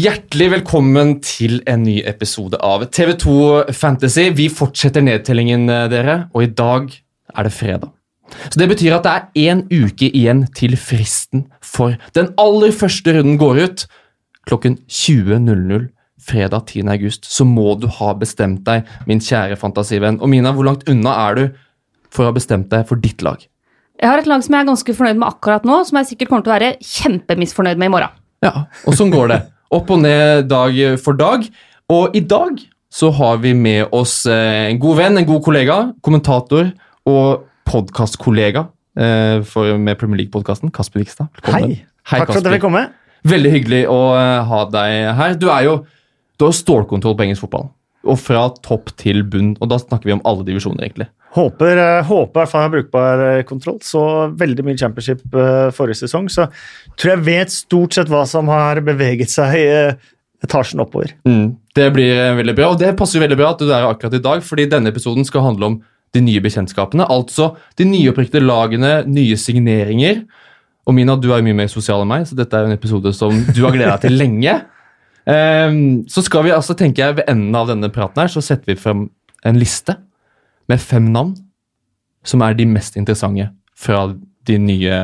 Hjertelig velkommen til en ny episode av TV2 Fantasy. Vi fortsetter nedtellingen, eh, dere, og i dag er det fredag. Så Det betyr at det er én uke igjen til fristen for den aller første runden går ut. Klokken 20.00 fredag 10. august så må du ha bestemt deg, min kjære fantasivenn. Og Mina, hvor langt unna er du for å ha bestemt deg for ditt lag? Jeg har et lag som jeg er ganske fornøyd med akkurat nå, som jeg sikkert kommer til å være kjempemisfornøyd med i morgen. Ja, og sånn går det. Opp og ned dag for dag. Og i dag så har vi med oss eh, en god venn, en god kollega, kommentator og podkastkollega eh, med Premier League-podkasten, Kasper Vikstad. Velkommen. Hei. Takk for at dere vil komme. Veldig hyggelig å eh, ha deg her. Du er jo du har stålkontroll på engelsk fotball. Og fra topp til bunn. Og da snakker vi om alle divisjoner, egentlig. Håper, eh, håper i hvert fall jeg har brukbar eh, kontroll. Så veldig mye championship eh, forrige sesong, så tror jeg vet stort sett hva som har beveget seg etasjen oppover. Mm, det blir veldig bra, og det passer veldig bra at du er akkurat i dag, fordi denne episoden skal handle om de nye bekjentskapene. Altså de nyopprykkede lagene, nye signeringer. Og Mina, du er jo mye mer sosial enn meg, så dette er en episode som du har gleda deg til lenge. Ehm, så skal vi altså, tenker jeg, ved enden av denne praten her, så setter vi frem en liste med fem navn som er de mest interessante fra de nye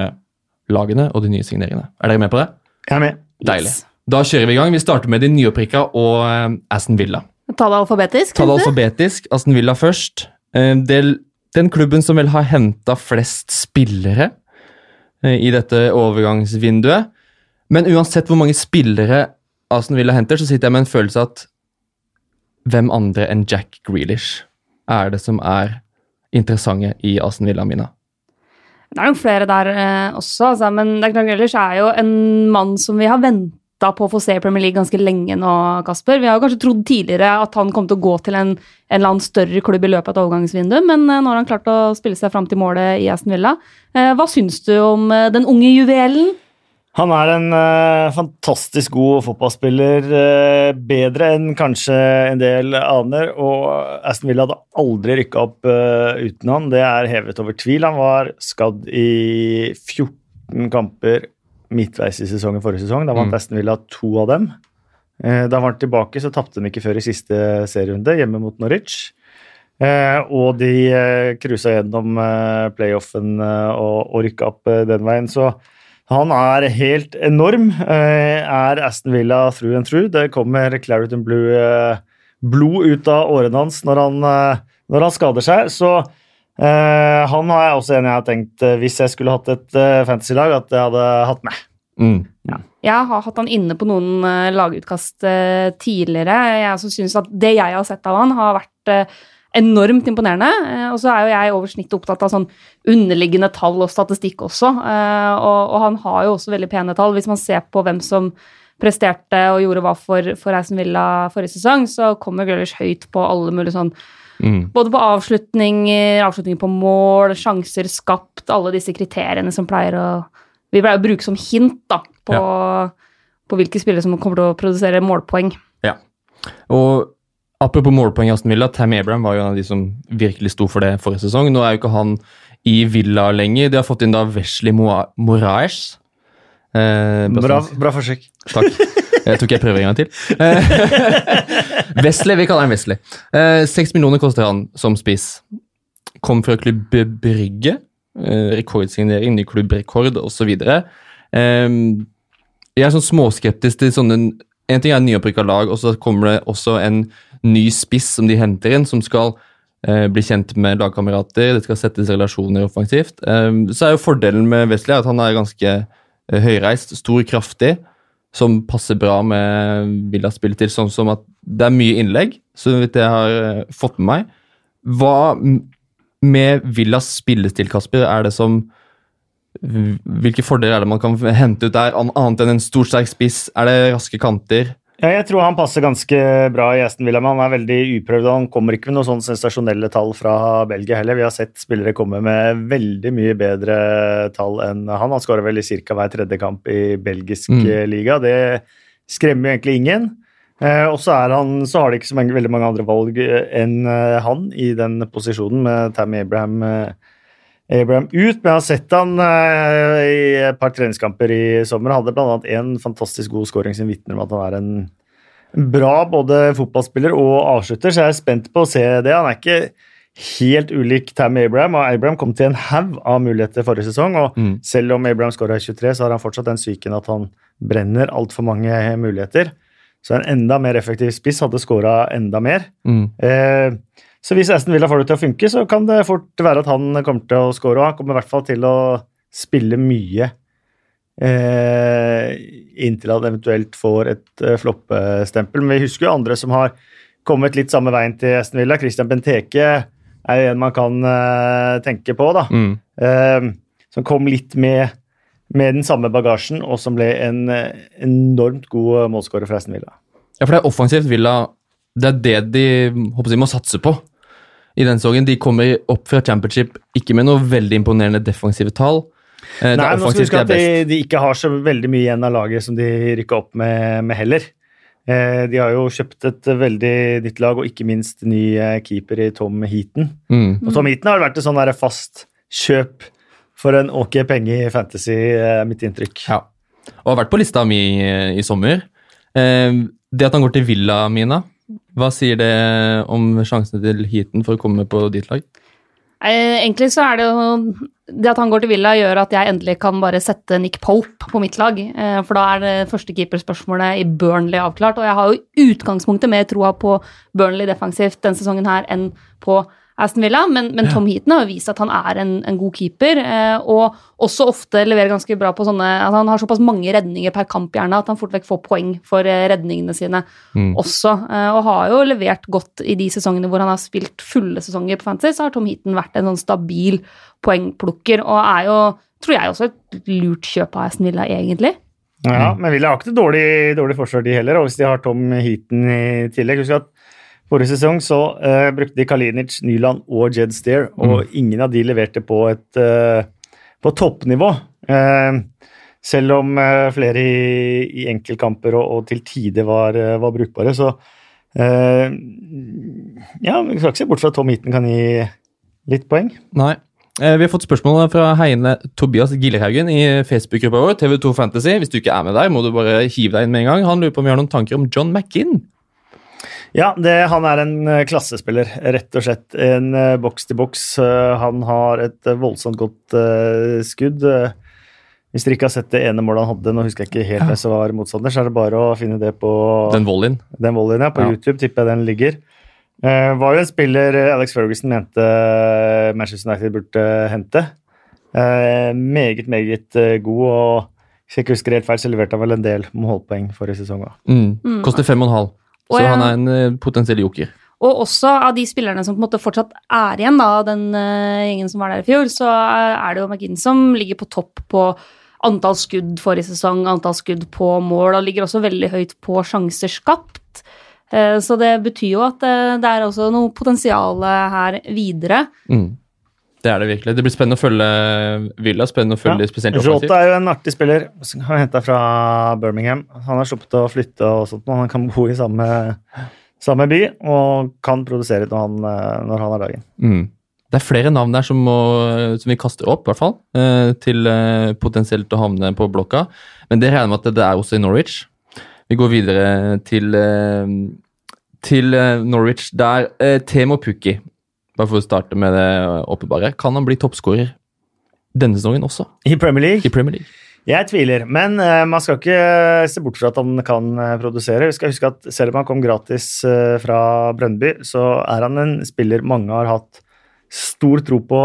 lagene og de nye signeringene. Er dere med på det? Jeg er med. Deilig. Da kjører vi i gang. Vi starter med de nyopprikka og eh, Aston Villa. Ta det alfabetisk. Ta det alfabetisk. Aston Villa først. Eh, del, den klubben som vel har henta flest spillere uh, i dette overgangsvinduet. Men uansett hvor mange spillere Aston Villa henter, så sitter jeg med en følelse at hvem andre enn Jack Grealish er det som er interessante i Aston Villa, Mina? Det er nok flere der eh, også, altså, men er Grealish er jo en mann som vi har venta på å få se i Premier League ganske lenge nå, Kasper. Vi har jo kanskje trodd tidligere at han kom til å gå til en, en eller annen større klubb i løpet av et overgangsvindu, men eh, nå har han klart å spille seg fram til målet i Aston Villa. Eh, hva syns du om eh, den unge juvelen? Han er en uh, fantastisk god fotballspiller. Uh, bedre enn kanskje en del aner. Og Aston Villa hadde aldri rykka opp uh, uten han. Det er hevet over tvil. Han var skadd i 14 kamper midtveis i sesongen forrige sesong. Da vant Mm. Aston Villa to av dem. da da var tilbake, så tapte de ikke før i siste serierunde, hjemme mot Norwich. Eh, og de eh, cruisa gjennom eh, playoffen eh, og, og rykka opp den veien. Så han er helt enorm. eh, er Aston Villa through and through. Det kommer Clariton Blue eh, blod ut av årene hans når han, eh, når han skader seg. Så eh, han har jeg også en jeg har tenkt, hvis jeg skulle hatt et fantasy-lag, at jeg hadde hatt med. Mm. Jeg har hatt han inne på noen lagutkast tidligere. Jeg syns synes at det jeg har sett av han, har vært eh, enormt imponerende. Eh, og så er jo jeg over snittet opptatt av sånn underliggende tall og statistikk også. Eh, og, og han har jo også veldig pene tall. Hvis man ser på hvem som presterte og gjorde hva for, for Eisen Villa forrige sesong, så kommer Grealish høyt på alle mulige sånn Mm. Både på avslutninger, avslutninger på mål, sjanser skapt, alle disse kriteriene som pleier å Vi pleier å bruke som hint da, på, på hvilke spillere som kommer til å produsere målpoeng. Ja. Og apropos målpoeng i Aston Villa, Tam Abraham var jo en av de som virkelig sto for det forrige sesong. Nå er jo ikke han i Villa lenger. De har fått inn da Wesley Moraes. Eh, Bra, sånn- bra forsøk. Takk. Jeg tror ikke jeg prøver en gang til. Eh, Wesley, vi kaller han Wesley. Eh, millioner koster han som spiss. Kom fra klubb Brygge. Eh, rekordsignering, ny klubbrekord osv. Eh, jeg er sånn småskeptisk til sånne En ting er nyopprykka lag, og så kommer det også en ny spiss som de henter inn, som skal eh, bli kjent med lagkamerater, det skal settes relasjoner offensivt. Eh, så er jo fordelen med Wesley at han er ganske eh, høyreist, stor, kraftig, som passer bra med Villas til. sånn som at det er mye innlegg, så vidt jeg har eh, fått med meg. Hva med Villas spillestil, Kasper, er det som Hvilke fordeler er det man kan hente ut der, annet enn en stor, sterk spiss? Er det raske kanter? Ja, jeg tror han passer ganske bra i Aston Villa, men han er veldig uprøvd. Han kommer ikke med noen sånne sensasjonelle tall fra Belgia heller. Vi har sett spillere komme med veldig mye bedre tall enn han. Han skårer vel i ca. hver tredje kamp i belgisk Mm. eh, liga. Det skremmer jo egentlig ingen. Eh, og så, er han, så har de ikke så mange, veldig mange andre valg eh, enn eh, han i den posisjonen, med Tammy Abraham eh, Abraham ut, men jeg har sett han eh, i et par treningskamper i sommer. Han hadde bl.a. en fantastisk god scoring som vitner om at han er en bra både fotballspiller og avslutter, så jeg er spent på å se det. Han er ikke helt ulik Tammy Abraham, og Abraham kom til en haug av muligheter forrige sesong. og Mm. Selv om Abraham skåra 23, så har han fortsatt den psyken at han brenner altfor mange muligheter. Så en enda mer effektiv spiss hadde skåra enda mer. Mm. Eh, så hvis Aston Villa får det til å funke, så kan det fort være at han kommer til å score. Og han kommer i hvert fall til å spille mye eh, inntil han eventuelt får et eh, floppestempel. Men vi husker jo andre som har kommet litt samme veien til Aston Villa. Christian Benteke er jo en man kan eh, tenke på, da. Mm. Eh, som kom litt med, med den samme bagasjen, og som ble en eh, enormt god målskårer for Aston Villa. Ja, for det er offensivt Villa Det er det de håper jeg, må satse på i den sesongen. De kommer opp fra championship ikke med noe veldig imponerende defensive tall. Eh, Nei, er men nå skal vi huske at er de, de ikke har så veldig mye igjen av laget som de rykka opp med, med heller. Eh, de har jo kjøpt et veldig nytt lag, og ikke minst ny eh, keeper i Tom Heaton. Mm. Og Tom Heaton har vært et sånn fast kjøp for en ok penge i Fantasy, eh, mitt inntrykk. Ja. Og har vært på lista mi i, i sommer. Det at han går til Villa, Mina, hva sier det om sjansene til Heaton for å komme på ditt lag? Eh, Egentlig så er det jo Det at han går til Villa, gjør at jeg endelig kan bare sette Nick Pope på mitt lag. eh, For da er det første keeperspørsmålet i Burnley avklart. Og jeg har jo utgangspunktet mer troa på Burnley defensivt denne sesongen her enn på Aston Villa, men, men Tom Heaton har vist at han er en, en god keeper, eh, og også ofte leverer ganske bra på sånne at Han har såpass mange redninger per kamp gjerne at han fort vekk får poeng for eh, redningene sine Mm. også. eh, Og har jo levert godt i de sesongene hvor han har spilt fulle sesonger på Fantasy, så har Tom Heaton vært en sånn stabil poengplukker, og er jo, tror jeg, også et lurt kjøp av Aston Villa, egentlig. Ja, men Villa har ikke et dårlig, dårlig forsvar, de heller. Og hvis de har Tom Heaton i tillegg Husk at forrige sesong så uh, brukte de Kalinic, Nyland og Jed Steer, og ingen av de leverte på et uh, på toppnivå. Uh, selv om flere i, i enkeltkamper og, og til tider var, var brukbare, så Ja, vi skal ikke se bort fra at Tom Heaton kan gi litt poeng. Nei. Vi har fått spørsmål fra Heine Tobias Gillerhaugen i Facebook-gruppa vår, TV2 Fantasy. Hvis du ikke er med der, må du bare hive deg inn med en gang. Han lurer på om vi har noen tanker om John McInn. Ja, det, han er en eh, klassespiller, rett og slett. En eh, boks-til-boks. Eh, han har et eh, voldsomt godt uh, skudd. Hvis dere ikke har sett det ene målet han hadde, nå husker jeg ikke helt hvem som var motstander, så er det bare å finne det på Den volleyen. den volleyen, ja. På Ja. YouTube tipper jeg den ligger. Uh, var jo en spiller Alex Ferguson mente Manchester United burde hente. Uh, meget, meget god, og hvis jeg ikke husker helt feil, så leverte han vel en del målpoeng forrige sesong òg. Mm. Mm. Koster fem og en halv. Så han er en eh, potensiell joker. Og også av de spillerne som på en måte fortsatt er igjen, da, av den uh, gjengen som var der i fjor, så er det jo McGinn som ligger på topp på antall skudd forrige sesong, antall skudd på mål, og ligger også veldig høyt på sjanser skapt. Uh, Så det betyr jo at uh, det er også noe potensial her videre. Mm. Det er det virkelig. Det blir spennende å følge Villa. Spennende å følge Ja. spesielt offensivt. Jota er jo en artig spiller. Han henta fra Birmingham. Han har sluppet å flytte og sånt, men han kan bo i samme, samme by og kan produsere når han, eh, når han har dagen. Mm. Det er flere navn der som, må, som vi kaster opp, i hvert fall. eh, Til eh, potensielt å havne på blokka. Men det regner med at det er også i Norwich. Vi går videre til, til Norwich. Der Temo Pukki, bare for å starte med det åpenbare, kan han bli toppskårer denne sesongen også, I Premier League i Premier League? Jeg tviler, men eh, man skal ikke se bort fra at han kan eh, produsere. Vi skal huske at selv om han kom gratis eh, fra Brøndby, så er han en spiller mange har hatt stor tro på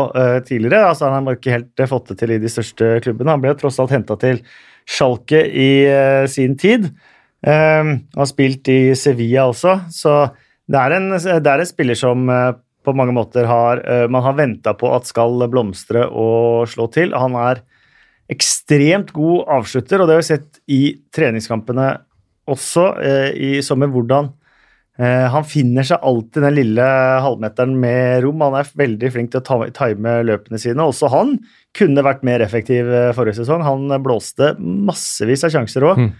tidligere. Altså, han har ikke helt fått det til i de største klubbene. Han ble tross alt henta til Schalke i sin tid. Han har spilt i Sevilla også, så det er en, det er en spiller som på mange måter har eh, man har venta på at skal blomstre og slå til. Han er ekstremt god avslutter, og det har vi sett i treningskampene også eh, i sommer, hvordan eh, han finner seg alltid den lille halvmeteren med rom. Han er veldig flink til å time løpene sine. Også han kunne vært mer effektiv forrige sesong. Han blåste massevis av sjanser òg. Mm.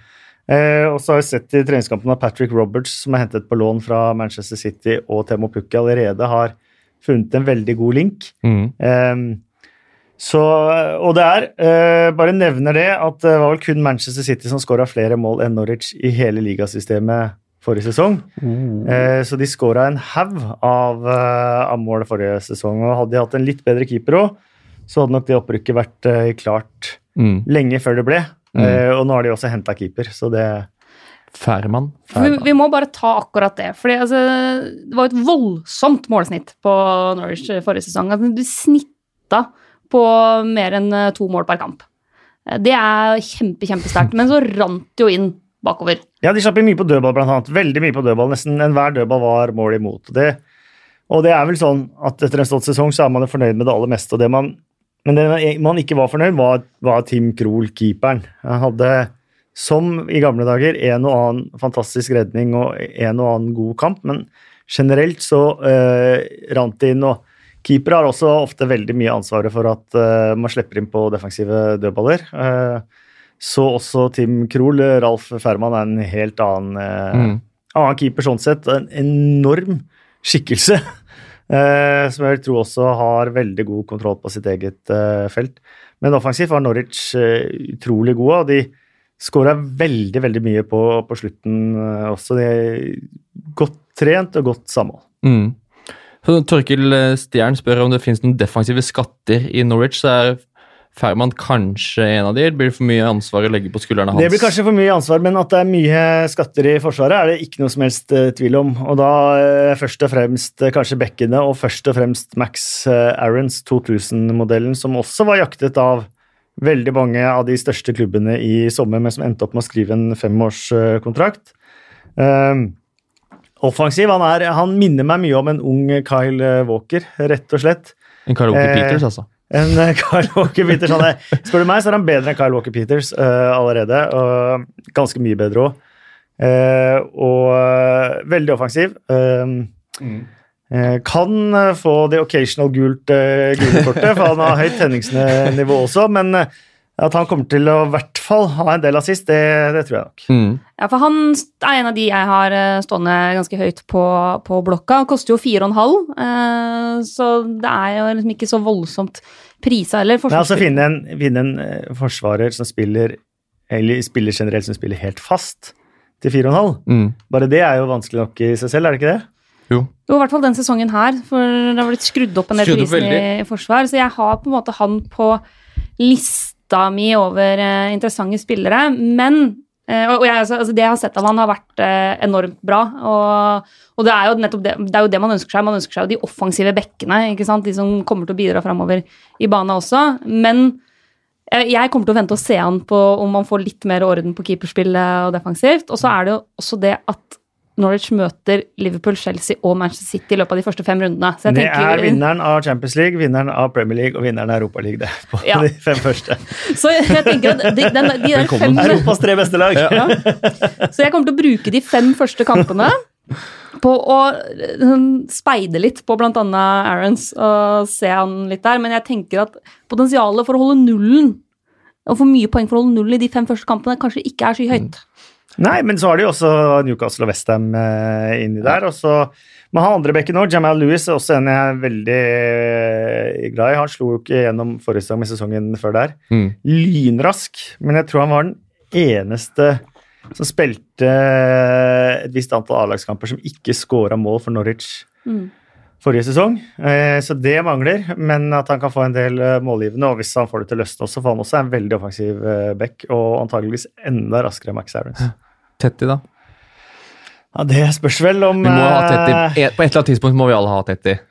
Eh, og så har vi sett i treningskampen at Patrick Roberts, som er hentet på lån fra Manchester City, og Temo Pukki allerede har funnet en veldig god link. Mm. Eh, Så, og det er, eh, bare nevner det, at det var vel kun Manchester City som skåra flere mål enn Norwich i hele ligasystemet forrige sesong. Eh, så de skåra en haug av, eh, av mål forrige sesong. Og hadde de hatt en litt bedre keeper òg, så hadde nok det opprykket vært eh, klart Mm. lenge før det ble. Mm. Eh, og nå har de også henta keeper, så det Færmann. Vi, vi må bare ta akkurat det. For altså, det var et voldsomt målsnitt på Norwich forrige sesong. Altså, du snitta på mer enn eh, to mål per kamp. Eh, Det er kjempe, kjempesterkt. Men så rant det jo inn bakover. Ja, de slapp inn mye på dødball, blant annet. Veldig mye på dødball. Nesten enhver dødball var mål imot. Det, og det er vel sånn at etter en stått sesong så er man jo fornøyd med det aller meste. Og det man, men det man ikke var fornøyd, var, var Tim Krohl, keeperen. Han hadde, som i gamle dager, en og annen fantastisk redning og en og annen god kamp, men generelt så uh, rant det inn. og Keepere har også ofte veldig mye ansvaret for at uh, man slipper inn på defensive dødballer. Uh, så også Tim Krohl, Ralf Ferman er en helt annen, uh, Mm. annen keeper sånn sett. En enorm skikkelse. Eh, som jeg vil tro også har veldig god kontroll på sitt eget eh, felt. Men offensivt var Norwich eh, utrolig gode, og de skåra veldig, veldig mye på, på slutten eh, også. De er godt trent og godt samhold. Mm. Torkil eh, Stjern spør om det finnes noen defensive skatter i Norwich. så er Færmann kanskje en av de? Blir det for mye ansvar å legge på skuldrene hans? Det blir kanskje for mye ansvar, men at det er mye skatter i Forsvaret, er det ikke noe som helst eh, tvil om. Og da eh, først og fremst eh, kanskje bekkene, og først og fremst Max Aarons 2000-modellen, som også var jaktet av veldig mange av de største klubbene i sommer, men som endte opp med å skrive en femårskontrakt. Um, offensiv. Han, er, han minner meg mye om en ung Kyle Walker, rett og slett. En Kyle Eh, Peters, altså. En eh, Kyle Walker Peters han er, Spør du meg, så er han bedre enn Kyle Walker Peters uh, allerede. Og ganske mye bedre òg. og eh, veldig offensiv. Eh, eh, kan få det occasional gult uh, gule kortet, for han har høyt tenningsnivå også. Men at han kommer til å i hvert fall ha en del assist, det, det tror jeg nok. Mm. Ja, for han er en av de jeg har eh, stående ganske høyt på, på blokka. Han koster jo 4,5, eh, så det er jo liksom ikke så voldsomt prisa heller. Men altså finne en, finne en eh, forsvarer som spiller eller spiller generelt som spiller helt fast til 4,5. Mm. Bare det er jo vanskelig nok i seg selv, er det ikke det? Jo. Jo, i hvert fall den sesongen her, for det har blitt skrudd opp en del Skrudd i, forsvar. Så jeg har på en måte han på lista mi over eh, interessante spillere. Men eh, og jeg, altså, altså Det jeg har sett av han har vært eh, enormt bra. Og, og det er det, det er jo det man ønsker seg. Man ønsker seg jo de offensive bekkene. ikke sant? De som kommer til å bidra framover i bana også. Men jeg kommer til å vente og se han på om man får litt mer orden på keeperspillet og defensivt. Og så er det jo også det at Norwich møter Liverpool, Chelsea og Manchester City i løpet av de første fem rundene. Så jeg Det tenker, er vinneren av Champions League, vinneren av Premier League og vinneren av Europa League. Det, på Ja. de fem første. Så jeg tenker at de, den, de der Velkommen. fem Europas tre beste lag. Så jeg kommer til å bruke de fem første kampene på å eh, speide litt på bl.a. Aarons og se han litt der. Men jeg tenker at potensialet for å holde nullen, og få mye poeng for å holde nullen i de fem første kampene, kanskje ikke er skyhøyt. Nei, men så har de også Newcastle og Westham eh, inni der. Og så Man har andre òg. Jamal Lewis, er også en jeg er veldig eh, glad i. Han slo jo ikke gjennom forrige sesong, men sesongen før der. Mm. Lynrask, men jeg tror han var den eneste som spilte eh, et visst antall A-lagskamper som ikke scora mål for Norwich Mm. Forrige sesong. Eh, Så det mangler, men at han kan få en del eh, målgivende. Og hvis han får det til å løsne også, for han også er en veldig offensiv eh, back, og antageligvis enda raskere enn Max Aarons. Tetty, da. Ja, Det spørs vel om Vi må ha Tetti. eh, På et eller annet tidspunkt må vi alle ha Tetty.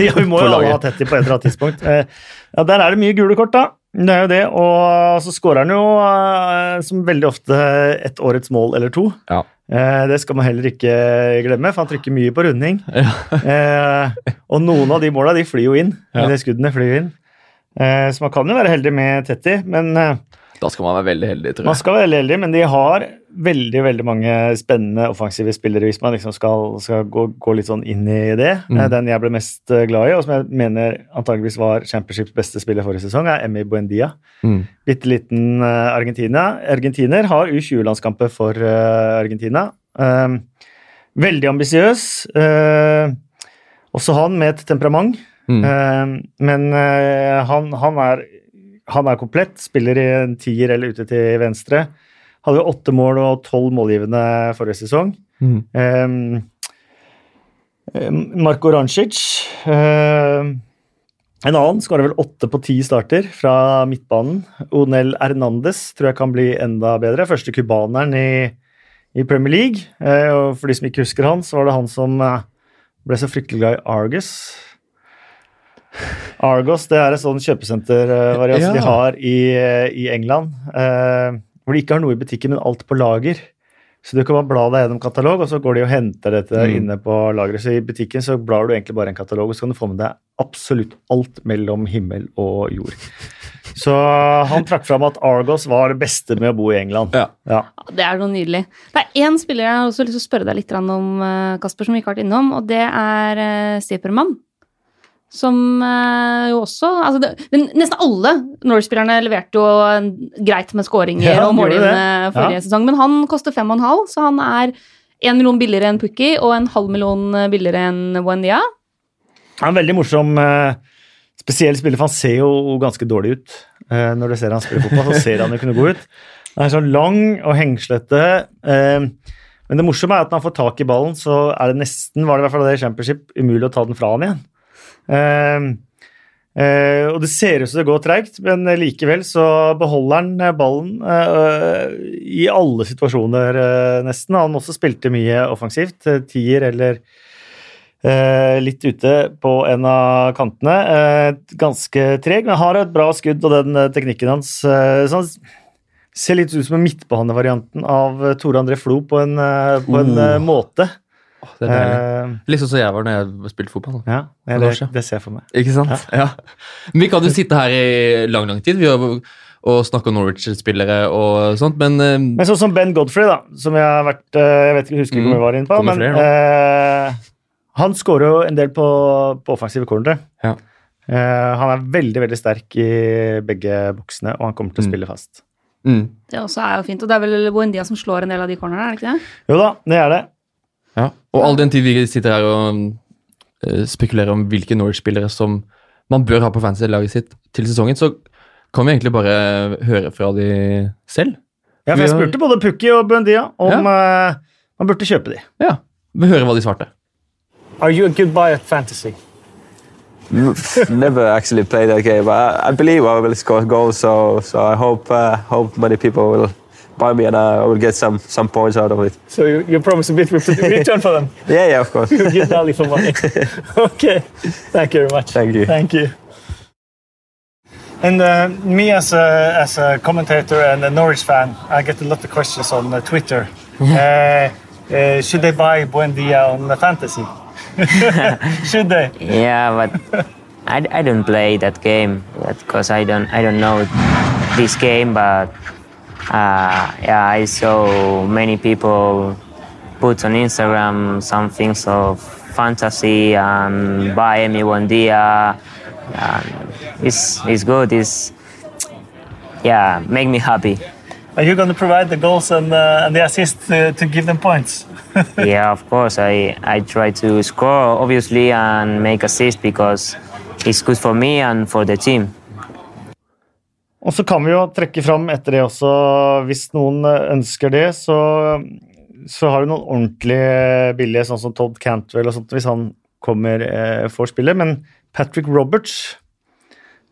Ja, vi må jo alle ha Tetty på et eller annet tidspunkt. Ja, Der er det mye gule kort, da. Det er jo det, og så skårer han jo som veldig ofte et årets mål eller to. Ja. Eh, Det skal man heller ikke glemme, for han trykker mye på runding. Ja. Eh, og noen av de måla de flyr jo inn. Ja. De skuddene flyr jo inn. Eh, så man kan jo være heldig med Tetti, men eh, Da skal man være veldig heldig, tror jeg. man skal være veldig heldig. Men de har veldig veldig mange spennende offensive spillere hvis man liksom skal, skal gå, gå litt sånn inn i det. Mm. Eh, Den jeg ble mest eh, glad i, og som jeg mener antageligvis var Championships beste spiller forrige sesong, er Emmy Buendia. Mm. Bitte liten eh, Argentina. Argentiner har U20-landskamper for Argentina. Eh, veldig ambisiøs. Også han med et temperament. Mm. Eh, men han, han, er, han er komplett. Spiller i en tier eller ute til venstre. Hadde jo åtte mål og tolv målgivende forrige sesong. Mm. Eh, Marko Rancic um, En annen skårer vel åtte på ti starter fra midtbanen. Onel Hernandez tror jeg kan bli enda bedre. Første cubaneren i, i Premier League. Uh, og for de som ikke husker han, så var det han som eh, ble så fryktelig glad i Argus. Argos det er et sånn kjøpesentervariant Ja. de har i, i England. Eh, hvor de ikke har noe i butikken, men alt på lager. Så du kan bare bla deg gjennom katalog, og så går de og henter dette Mm. inne på lageret. Så i butikken så blar du egentlig bare en katalog, og så kan du få med deg absolutt alt mellom himmel og jord. Så han trakk fram at Argos var det beste med å bo i England. Ja. Ja. Det er noe nydelig. Det er én spiller jeg har også lyst til å spørre deg litt om, eh, Kasper, som vi ikke har vært innom, og det er uh, Stepermann. Som eh, jo også altså det, Nesten alle Norwich-spillerne leverte jo greit med skåringer Ja, og det. forrige sesong, men han koster fem og en halv, så han er én million billigere enn Pukki og en halv million billigere enn Buendia. Han er en veldig morsom eh, spesiell spiller, for han ser jo ganske dårlig ut. Eh, når du ser han spille fotball, så ser han jo kunne gå ut. Han er så lang og hengslete. eh, men det morsomme er at når han får tak i ballen, så er det nesten, var det i hvert fall det i Championship, umulig å ta den fra han igjen. Eh, eh, og det ser ut som det går treigt, men likevel så beholder han eh, ballen eh, i alle situasjoner, nesten. Han også spilte mye offensivt, tier eller Eh, litt ute på en av kantene. Eh, ganske treg, men har et bra skudd og den teknikken hans. Eh, så han ser litt ut som en midtbanevarianten av Tore André Flo på en, på en uh. måte. Det er deilig. Uh, sånn som jeg var når jeg spilte fotball. da. ja, det, det ser jeg for meg. Ikke sant? Ja. Men Vi kan jo sitte her i lang, lang tid vi har, og snakke om Norwich-spillere og sånt, men uh, Men sånn som Ben Godfrey, da, som jeg har vært eh, Jeg vet ikke, husker ikke Mm, om jeg var inne på, men flere uh, han skårer jo en del på, på offensive cornere. Ja. Eh, han er veldig, veldig sterk i begge boksene, og han kommer til å Mm. spille fast. mm, Det også er jo fint. Og det er vel Boendia som slår en del av de cornerne, er det ikke det? Jo da, det er det. Ja. Og all den tid vi sitter her og uh, spekulerer om hvilke Norwich-spillere som man bør ha på fantasy-laget sitt til sesongen, så kan vi egentlig bare høre fra de selv. Ja, for jeg spurte både Pukki og Buendia om eh, man burde kjøpe de. Ja, vi hører hva de svarte. Are you a good buy at fantasy? Never actually played that game. I, I believe I will score goals, so so I hope uh, hope many people will buy me and I will get some some points out of it. So you, you promise a bit of return for them? Yeah, yeah, of course. Good value for money. okay, thank you very much. Thank you. Thank you. And uh, me as a, as a commentator and a Norwich fan, I get a lot of questions on uh, Twitter. uh, uh, should they buy Buendia on the fantasy? should they? Yeah, but I, I don't play that game because I don't I don't know this game. But uh, yeah, I saw many people put on Instagram some things of fantasy and buy me one And it's it's good. It's yeah, make me happy. Are you going to provide the goals and, uh, and the assists to, to give them points? yeah, of course. I, I try to score, obviously, and make assist because it's good for me and for the team. Og så kan vi jo trekke fram etter det også, hvis noen ønsker det, så, så har du noen ordentlige billige, sånn som Todd Cantwell og sånt, hvis han kommer eh, for spillet. Men Patrick Roberts,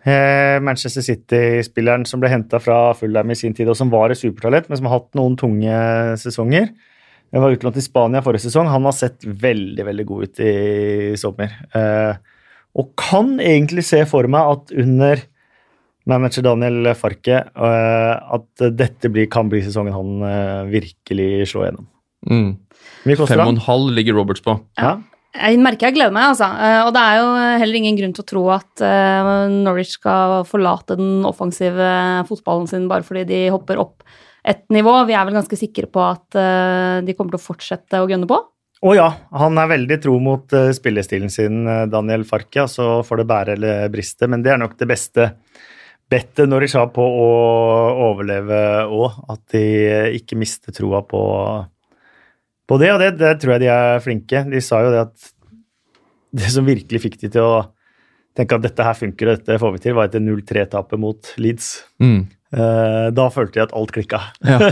eh, Manchester City-spilleren som ble henta fra Fulham i sin tid, og som var et supertalent, men som har hatt noen tunge sesonger. Jeg var utlånt i Spania forrige sesong. Han har sett veldig veldig god ut i sommer. Eh, og kan egentlig se for meg at under manager Daniel Farke eh, at dette blir, kan bli sesongen han eh, virkelig slår gjennom. Mm. Fem og en halv ligger Roberts på. Ja. Jeg merker jeg gleder meg, altså. Eh, Og det er jo heller ingen grunn til å tro at Norwich skal forlate den offensive fotballen sin bare fordi de hopper opp et nivå. Vi er vel ganske sikre på at de kommer til å fortsette å gønne på. Å ja, han er veldig tro mot spillestilen sin, Daniel Farke. Så altså får det bære eller briste, men det er nok det beste bettet Norwich har på å overleve òg. At de ikke mister troa på, på det, og det, det tror jeg de er flinke. De sa jo det at det som virkelig fikk de til å tenke at dette her funker, og dette får vi til, var etter 0-3-tapet mot Leeds. Mm. Eh, da følte jeg at alt klikka. Ja.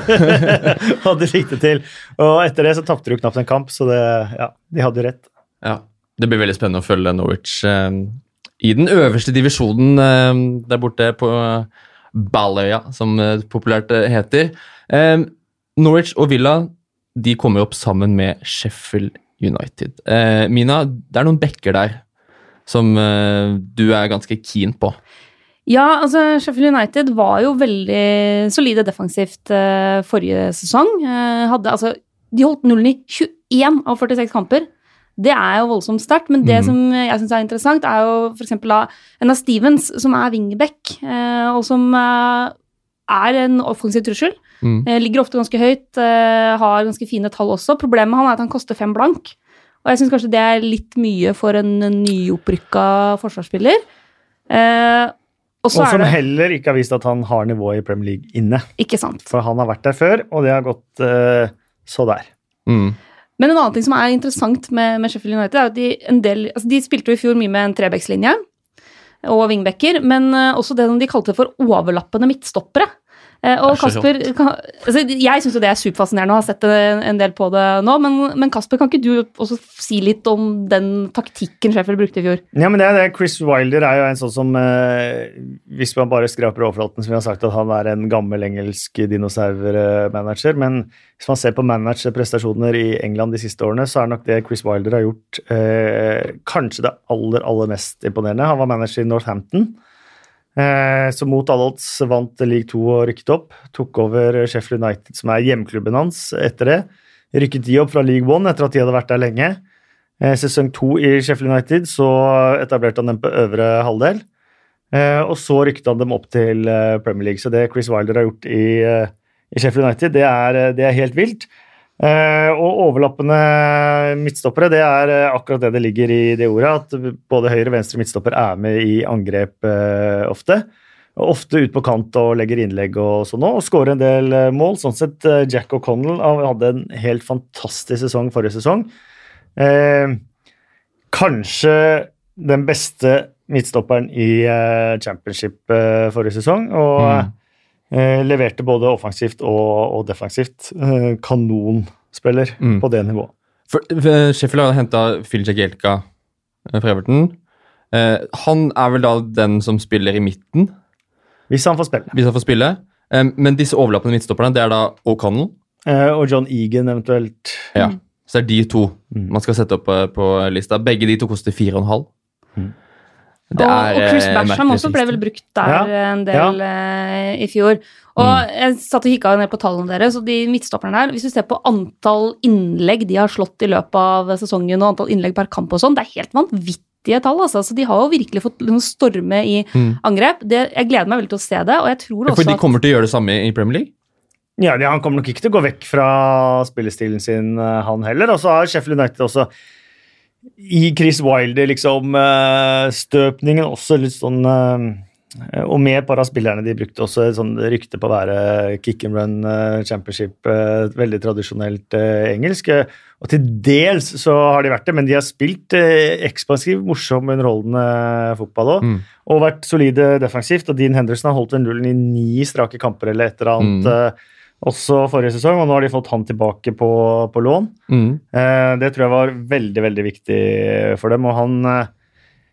og de fikk det til. Og etter det så tapte de jo knapt en kamp, så det, ja, de hadde jo rett. ja. Det blir veldig spennende å følge Norwich eh, i den øverste divisjonen eh, der borte på Balløya, som det populært eh, heter. Eh, Norwich og Villa de kommer opp sammen med Sheffield United. Eh, Mina, det er noen bekker der som eh, du er ganske keen på. Ja, altså Sheffield United var jo veldig solide defensivt eh, forrige sesong. Eh, hadde, altså, de holdt nullen i 21 av 46 kamper. Det er jo voldsomt sterkt, men det mm. som jeg syns er interessant, er jo f.eks. av Stevens, som er wingback, eh, og som eh, er en offensiv trussel. Mm. Eh, ligger ofte ganske høyt, eh, har ganske fine tall også. Problemet han er at han koster fem blank. Og jeg syns kanskje det er litt mye for en nyopprykka forsvarsspiller. Eh, og som det heller ikke har vist at han har nivået i Premier League inne. Ikke sant. For han har vært der før, og det har gått eh, så der. Mm. Men en annen ting som er interessant med, med Sheffield United, er at de, del, altså de spilte jo i fjor mye med en trebekslinje og wingbacker, men eh, også det de kalte for overlappende midtstoppere. Eh, og er Kasper, kan, altså Jeg syns jo det er superfascinerende og har sett en, en del på det nå, men, men Kasper, kan ikke du også si litt om den taktikken Sheffield brukte i fjor? Ja, men det er det. Chris Wilder er jo en sånn som eh, Hvis man bare skraper overflaten, som vi har sagt at han er en gammel engelsk dinosaurmanager, men hvis man ser på managerprestasjoner i England de siste årene, så er nok det Chris Wilder har gjort eh, kanskje det aller, aller mest imponerende. Han var manager i Northampton. Eh, så mot alle odds vant League 2 og rykket opp. Tok over Sheffield United, som er hjemklubben hans, etter det. Rykket de opp fra League 1 etter at de hadde vært der lenge. Eh, sesong to i Sheffield United så etablerte han dem på øvre halvdel. Eh, og så rykket han dem opp til Premier League. Så det Chris Wilder har gjort i, i Sheffield United, det er, det er helt vilt. Eh, og overlappende midtstoppere, det er eh, akkurat det det ligger i det ordet. At både høyre og venstre midtstopper er med i angrep eh, ofte. Og ofte ut på kant og legger innlegg og sånn òg, og skårer en del mål. Sånn sett, Jack O'Connell hadde en helt fantastisk sesong forrige sesong. Eh, kanskje den beste midtstopperen i championship forrige sesong. Og Mm. Eh, leverte både offensivt og, og defensivt. Eh, kanonspiller Mm. på det nivået. For, for Sheffield har henta Phil Jagielka eh, fra Everton. Eh, han er vel da den som spiller i midten, Hvis han får spille. hvis han får spille. Eh, men disse overlappende midtstopperne, det er da O'Connell. Eh, og John Egan eventuelt. Ja. Så det er de to Mm. man skal sette opp eh, på lista. Begge de to koster 4,5. Mm. Og, er, og Chris eh, Basham også ble vel brukt der Ja, en del eh, i fjor. Og Mm. jeg satt og kikka ned på tallene deres, og de midtstopperne der Hvis du ser på antall innlegg de har slått i løpet av sesongen, og antall innlegg per kamp og sånn, det er helt vanvittige tall, altså. Så de har jo virkelig fått liksom storme i Mm. angrep. Det, jeg gleder meg veldig til å se det, og jeg tror også også For de kommer til å gjøre det samme i Premier League? Ja, Han kommer nok ikke til å gå vekk fra spillestilen sin, eh, han heller. Og så har Sheffield United også i Chris Wilder, liksom eh, støpningen også litt sånn eh, Og med et par av spillerne de brukte også et sånn rykte på å være kick and run eh, championship, veldig tradisjonelt engelsk. Og til dels så har de vært det, men de har spilt ekspansiv, morsom, underholdende fotball òg. Mm. Og vært solide defensivt. Og Dean Henderson har holdt ved nullen i ni strake kamper eller et eller annet. Mm. Også forrige sesong, og nå har de fått han tilbake på, på lån. Mm. Eh, det tror jeg var veldig, veldig viktig for dem. Og han eh,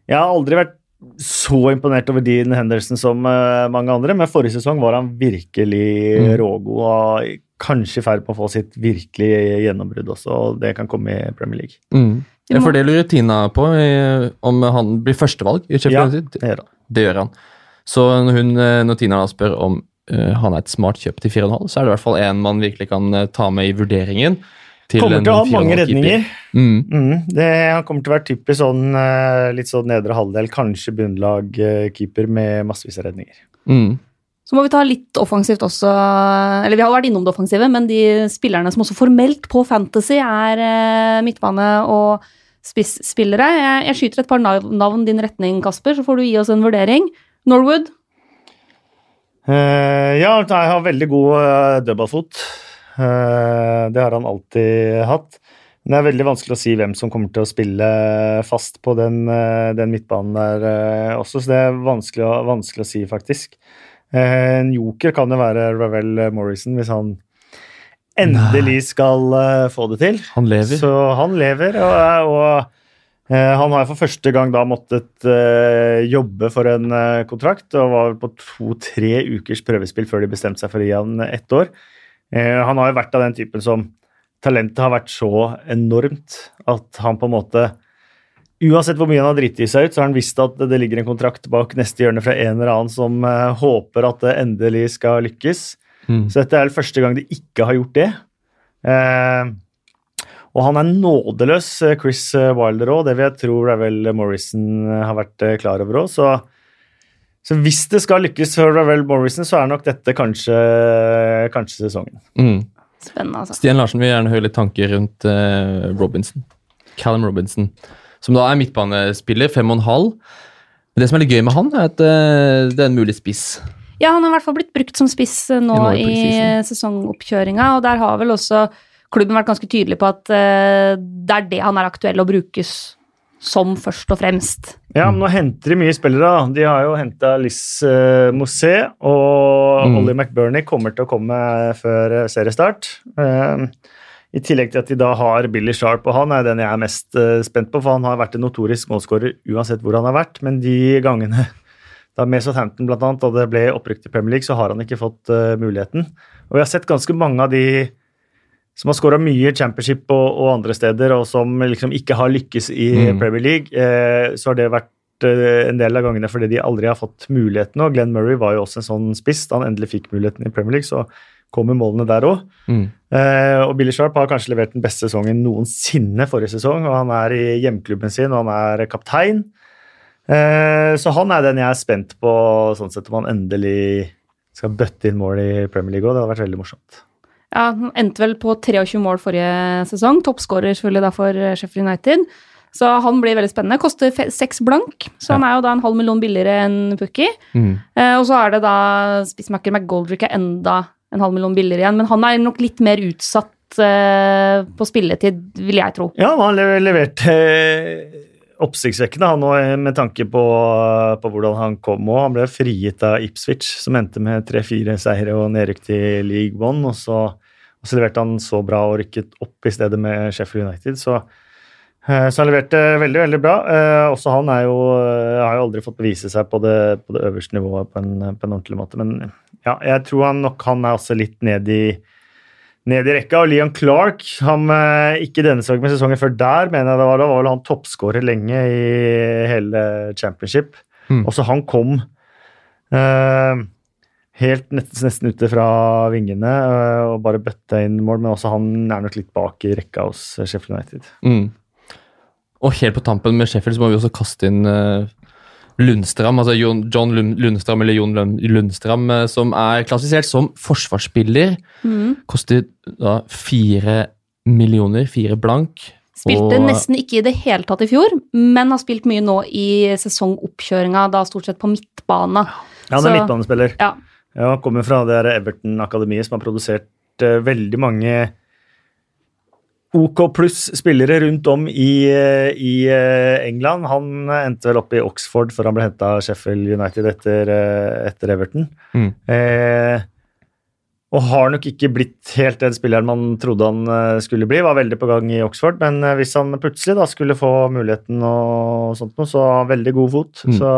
Jeg har aldri vært så imponert over Dean Henderson som eh, mange andre, men forrige sesong var han virkelig Mm. rågod og kanskje i ferd med å få sitt virkelige gjennombrudd også, og det kan komme i Premier League. Mm. Ja, for det lurer Tina på, eh, om han blir førstevalg i Champions League. Ja, det gjør han. Det gjør han. Så når, hun, når Tina spør om han er et smart kjøp til 4,5, så er det i hvert fall en man virkelig kan eh, ta med i vurderingen. Til Kommer til å ha mange redninger. Mm. Mm, det, kommer til å være typisk sånn eh, litt sånn nedre halvdel, kanskje bunnlag-keeper med massevis av redninger. Mm. Så må vi ta litt offensivt også. Eller vi har vært innom det offensive, men de spillerne som også formelt på Fantasy er eh, midtbane og spisspillere. Jeg, jeg skyter et par navn din retning, Kasper, så får du gi oss en vurdering. Norwood. Eh, ja, jeg har veldig god uh, dødballfot. Uh, det har han alltid hatt. Men det er veldig vanskelig å si hvem som kommer til å spille fast på den, den midtbanen der også, så det er vanskelig vanskelig å si, faktisk. En joker kan jo være Ravel Morrison, hvis han endelig skal få det til. Han lever. Så han lever, og, og han har for første gang da måttet eh, jobbe for en eh, kontrakt, og var på to-tre ukers prøvespill før de bestemte seg for å gi han ett år. Eh, han har jo vært av den typen som Talentet har vært så enormt at han på en måte Uansett hvor mye han har dritt i seg ut, så har han visst at det ligger en kontrakt bak neste hjørne fra en eller annen som eh, håper at det endelig skal lykkes. Mm. Så dette er vel første gang de ikke har gjort det. Eh, og han er nådeløs, eh, Chris eh, Wilder òg. Det vil jeg tro Ravel Morrison eh, har vært klar over òg. Så, så hvis det skal lykkes for Ravel Morrison, så er nok dette kanskje, kanskje sesongen. Mm. Spennende, altså. Stian Larsen vil gjerne høre litt tanker rundt uh, Robinson. Callum Robinson. Som da er midtbanespiller, fem og en halv. Men det som er litt gøy med han, er at uh, det er en mulig spiss. Ja, han har i hvert fall blitt brukt som spiss nå I nå i i sesongoppkjøringa, og der har vel også klubben vært ganske tydelig på at eh, det er det han er aktuell å brukes som, først og fremst. Ja, men nå henter de mye spillere. De har jo henta Liss uh, Mousset, og Mm. Ollie McBernie kommer til å komme før eh, seriestart. Uh, I tillegg til at de da har Billy Sharp, og han er den jeg er mest uh, spent på, for han har vært en notorisk målskårer uansett hvor han har vært, men de gangene da med Southampton blant annet, da det ble opprykk til Premier League, så har han ikke fått eh, muligheten. Og vi har sett ganske mange av de som har skåra mye championship og, og andre steder, og som liksom ikke har lykkes i Mm. Premier League, eh, så har det vært eh, en del av gangene fordi de aldri har fått muligheten. Og Glenn Murray var jo også en sånn spiss da han endelig fikk muligheten i Premier League, så kommer målene der òg. Mm. Eh, og Billy Sharp har kanskje levert den beste sesongen noensinne forrige sesong, og han er i hjemklubben sin, og han er kaptein. Eh, så han er den jeg er spent på, sånn sett om han endelig skal bøtte inn mål i Premier League òg. Det hadde vært veldig morsomt. Ja, han endte vel på 23 mål forrige sesong. Toppskårer selvfølgelig da for eh, Sheffield United. Så han blir veldig spennende. Koster seks blank, så han er jo da en halv million billigere enn Pukki. Mm. Eh, og så er det da spissmakker McGoldrick er enda en halv million billigere igjen, men han er nok litt mer utsatt eh, på spilletid, vil jeg tro. Ja, han har leverte eh, oppsiktsvekkende, han òg, med tanke på, på hvordan han kom òg. Han ble frigitt av Ipswich, som endte med tre-fire seire og nedrykk til League One. Og så, og så leverte han så bra og rykket opp i stedet med Sheffield United. Så, eh, så han leverte veldig, veldig bra. Eh, Også han jo, eh, har jo aldri fått bevise seg på det, på det øverste nivået på en, på en ordentlig måte. Men ja, jeg tror han nok han er også litt ned i ned i rekka. Og Leon Clark, han, eh, ikke denne sesongen, men sesongen før der, mener jeg det var, da var vel han toppskårer lenge i hele championship. Mm. Også han kom eh, helt nesten, nesten ute fra vingene eh, og bare bøtta inn mål, men også han er nok litt bak i rekka hos Sheffield United. Mm. Og helt på tampen med Sheffield så må vi også kaste inn eh, Lundstram, altså John Lund, Lundstram, eller Jon Lund- Lundstram, eh, som er klassifisert som forsvarsspiller. Koster da fire millioner, fire blank. Spilte Og- nesten ikke i det hele tatt i fjor, men har spilt mye nå i sesongoppkjøringa, da stort sett på midtbane. Ja, han er Så- midtbanespiller. Ja. Ja, kommer fra det Everton-akademiet som har produsert uh, veldig mange OK pluss spillere rundt om i, i eh, England. Han endte vel opp i Oxford før han ble henta av Sheffield United etter, eh, etter Everton. Mm. Eh, og har nok ikke blitt helt den spilleren man trodde han eh, skulle bli. Var veldig på gang i Oxford, men hvis han plutselig da skulle få muligheten og sånt noe, så veldig god fot. Mm. Så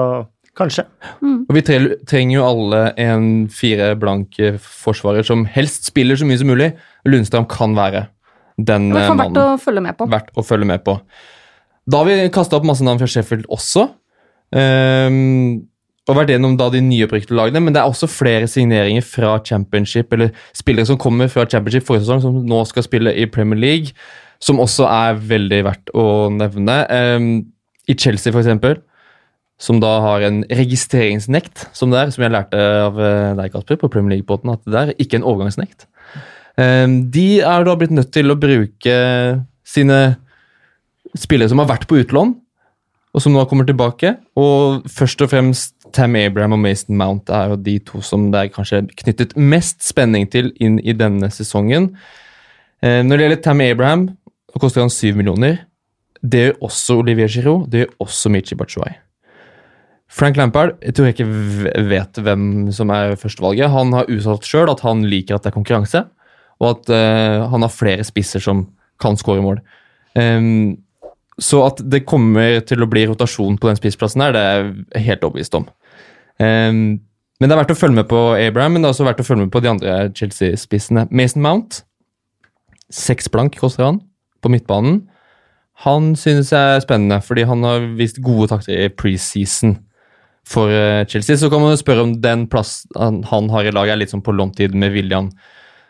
kanskje. Og vi trenger jo alle en fire blanke forsvarer som helst spiller så mye som mulig. Lundstrand kan være den Det eh, er verdt mannen. å følge med på. Verdt å følge med på. Da har vi kasta opp masse navn fra Sheffield også. Um, og vært gjennom da de nyopprykte lagene, men det er også flere signeringer fra Championship, eller spillere som kommer fra Championship forrige sesong, som nå skal spille i Premier League, som også er veldig verdt å nevne. Um, I Chelsea, for eksempel, som da har en registreringsnekt, som det er, som jeg lærte av eh, deg, Kasper, på Premier League-båten, at det er ikke en overgangsnekt. Ehm, De er da blitt nødt til å bruke sine spillere som har vært på utlån, og som nå kommer tilbake. Og først og fremst Tam Abraham og Mason Mount er jo de to som det er kanskje knyttet mest spenning til inn i denne sesongen. Eh, Når det gjelder Tam Abraham, og koster han syv millioner. Det gjør også Olivier Giroud, det gjør også Michi Bachuay. Frank Lampard jeg tror jeg ikke vet hvem som er førstevalget. Han har uttalt sjøl at han liker at det er konkurranse, og at uh, han har flere spisser som kan skåre mål. Um, så at det kommer til å bli rotasjon på den spissplassen her, det er jeg helt overbevist om. Um, men det er verdt å følge med på Abraham, men det er også verdt å følge med på de andre Chelsea-spissene. Mason Mount, seks blank koster han på midtbanen. Han synes jeg er spennende, fordi han har vist gode takter i preseason for eh, Chelsea. Så kan man jo spørre om den plassen han, har i laget er litt sånn på låntid med William.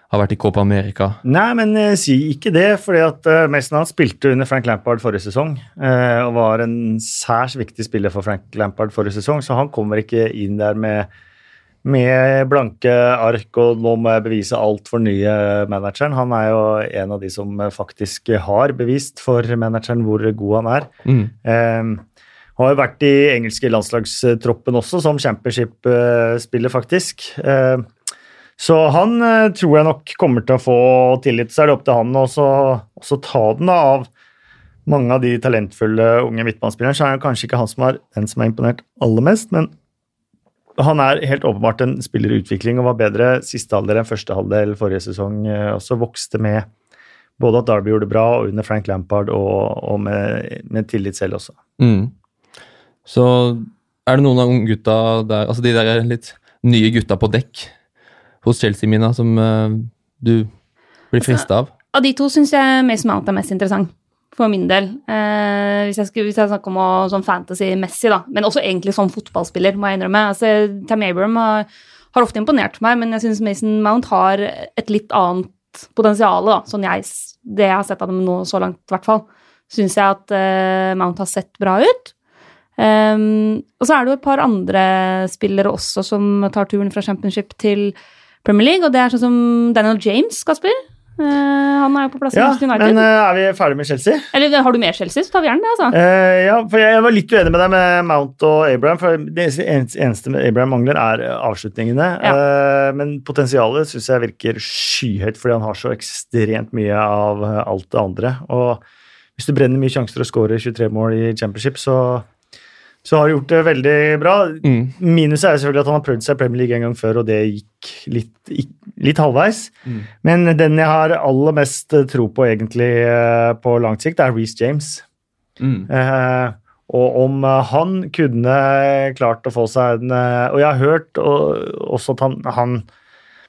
Har vært i Copa America. Nei, men eh, si ikke det, fordi at uh, Mason Mount spilte under Frank Lampard forrige sesong. eh, og var en særs viktig spiller for Frank Lampard forrige sesong, så han kommer ikke inn der med, med blanke ark og nå må jeg bevise alt for nye manageren. Han er jo en av de som eh, faktisk har bevist for manageren hvor god han er. Mm. Eh, har jo vært i engelske landslagstroppen også, som championship-spiller, faktisk. Så han eh, tror jeg nok kommer til å få tillit. Så er det opp til han å også, ta den av mange av de talentfulle unge midtbanespillerne. Så er det kanskje ikke han som er den som er imponert aller mest, men han er helt åpenbart en spiller i utvikling og var bedre siste halvdel enn første halvdel forrige sesong. eh, Også vokste med både at Darby gjorde det bra og under Frank Lampard, og, og med, med tillit selv også. Mm. Så er det noen av gutta der, altså de der litt nye gutta på dekk hos Chelsea, Mina, som uh, du blir frista av? Av de to syns jeg Mason Mount er mest interessant. For min del. Eh, hvis, jeg skulle, hvis jeg snakker om å, sånn fantasy-messig, da. Men også egentlig som fotballspiller, må jeg innrømme. Altså, Tam Abram har, har ofte imponert meg, men jeg syns Mason Mount har et litt annet potensial, da. Sånn jeg, det jeg har sett av dem nå så langt, i hvert fall. Syns jeg at eh, Mount har sett bra ut. Um, og så er det jo et par andre spillere også som tar turen fra championship til Premier League, og det er sånn som Daniel James, Kasper. Uh, han er jo på plass i Ja, Manchester United. men uh, er vi ferdig med Chelsea? Eller har du mer Chelsea, så tar vi gjerne det, altså. Uh, ja, for jeg var litt uenig med deg med Mount og Abraham. for Det eneste Abraham mangler, er eh, avslutningene. Eh, men potensialet syns jeg virker skyhøyt, fordi han har så ekstremt mye av eh, alt det andre. Og hvis du brenner mye sjanser og skåre 23 mål i championship, så, så har du gjort det veldig bra. Mm. Minuset er selvfølgelig at han har prøvd seg i Premier League en gang før, og det gikk litt, litt halvveis. Mm. Men den jeg har aller mest eh, tro på egentlig eh, på langt sikt, er Reece James. Mm. Eh, og om eh, han kunne klart å få seg en Og jeg har hørt og, også at han, han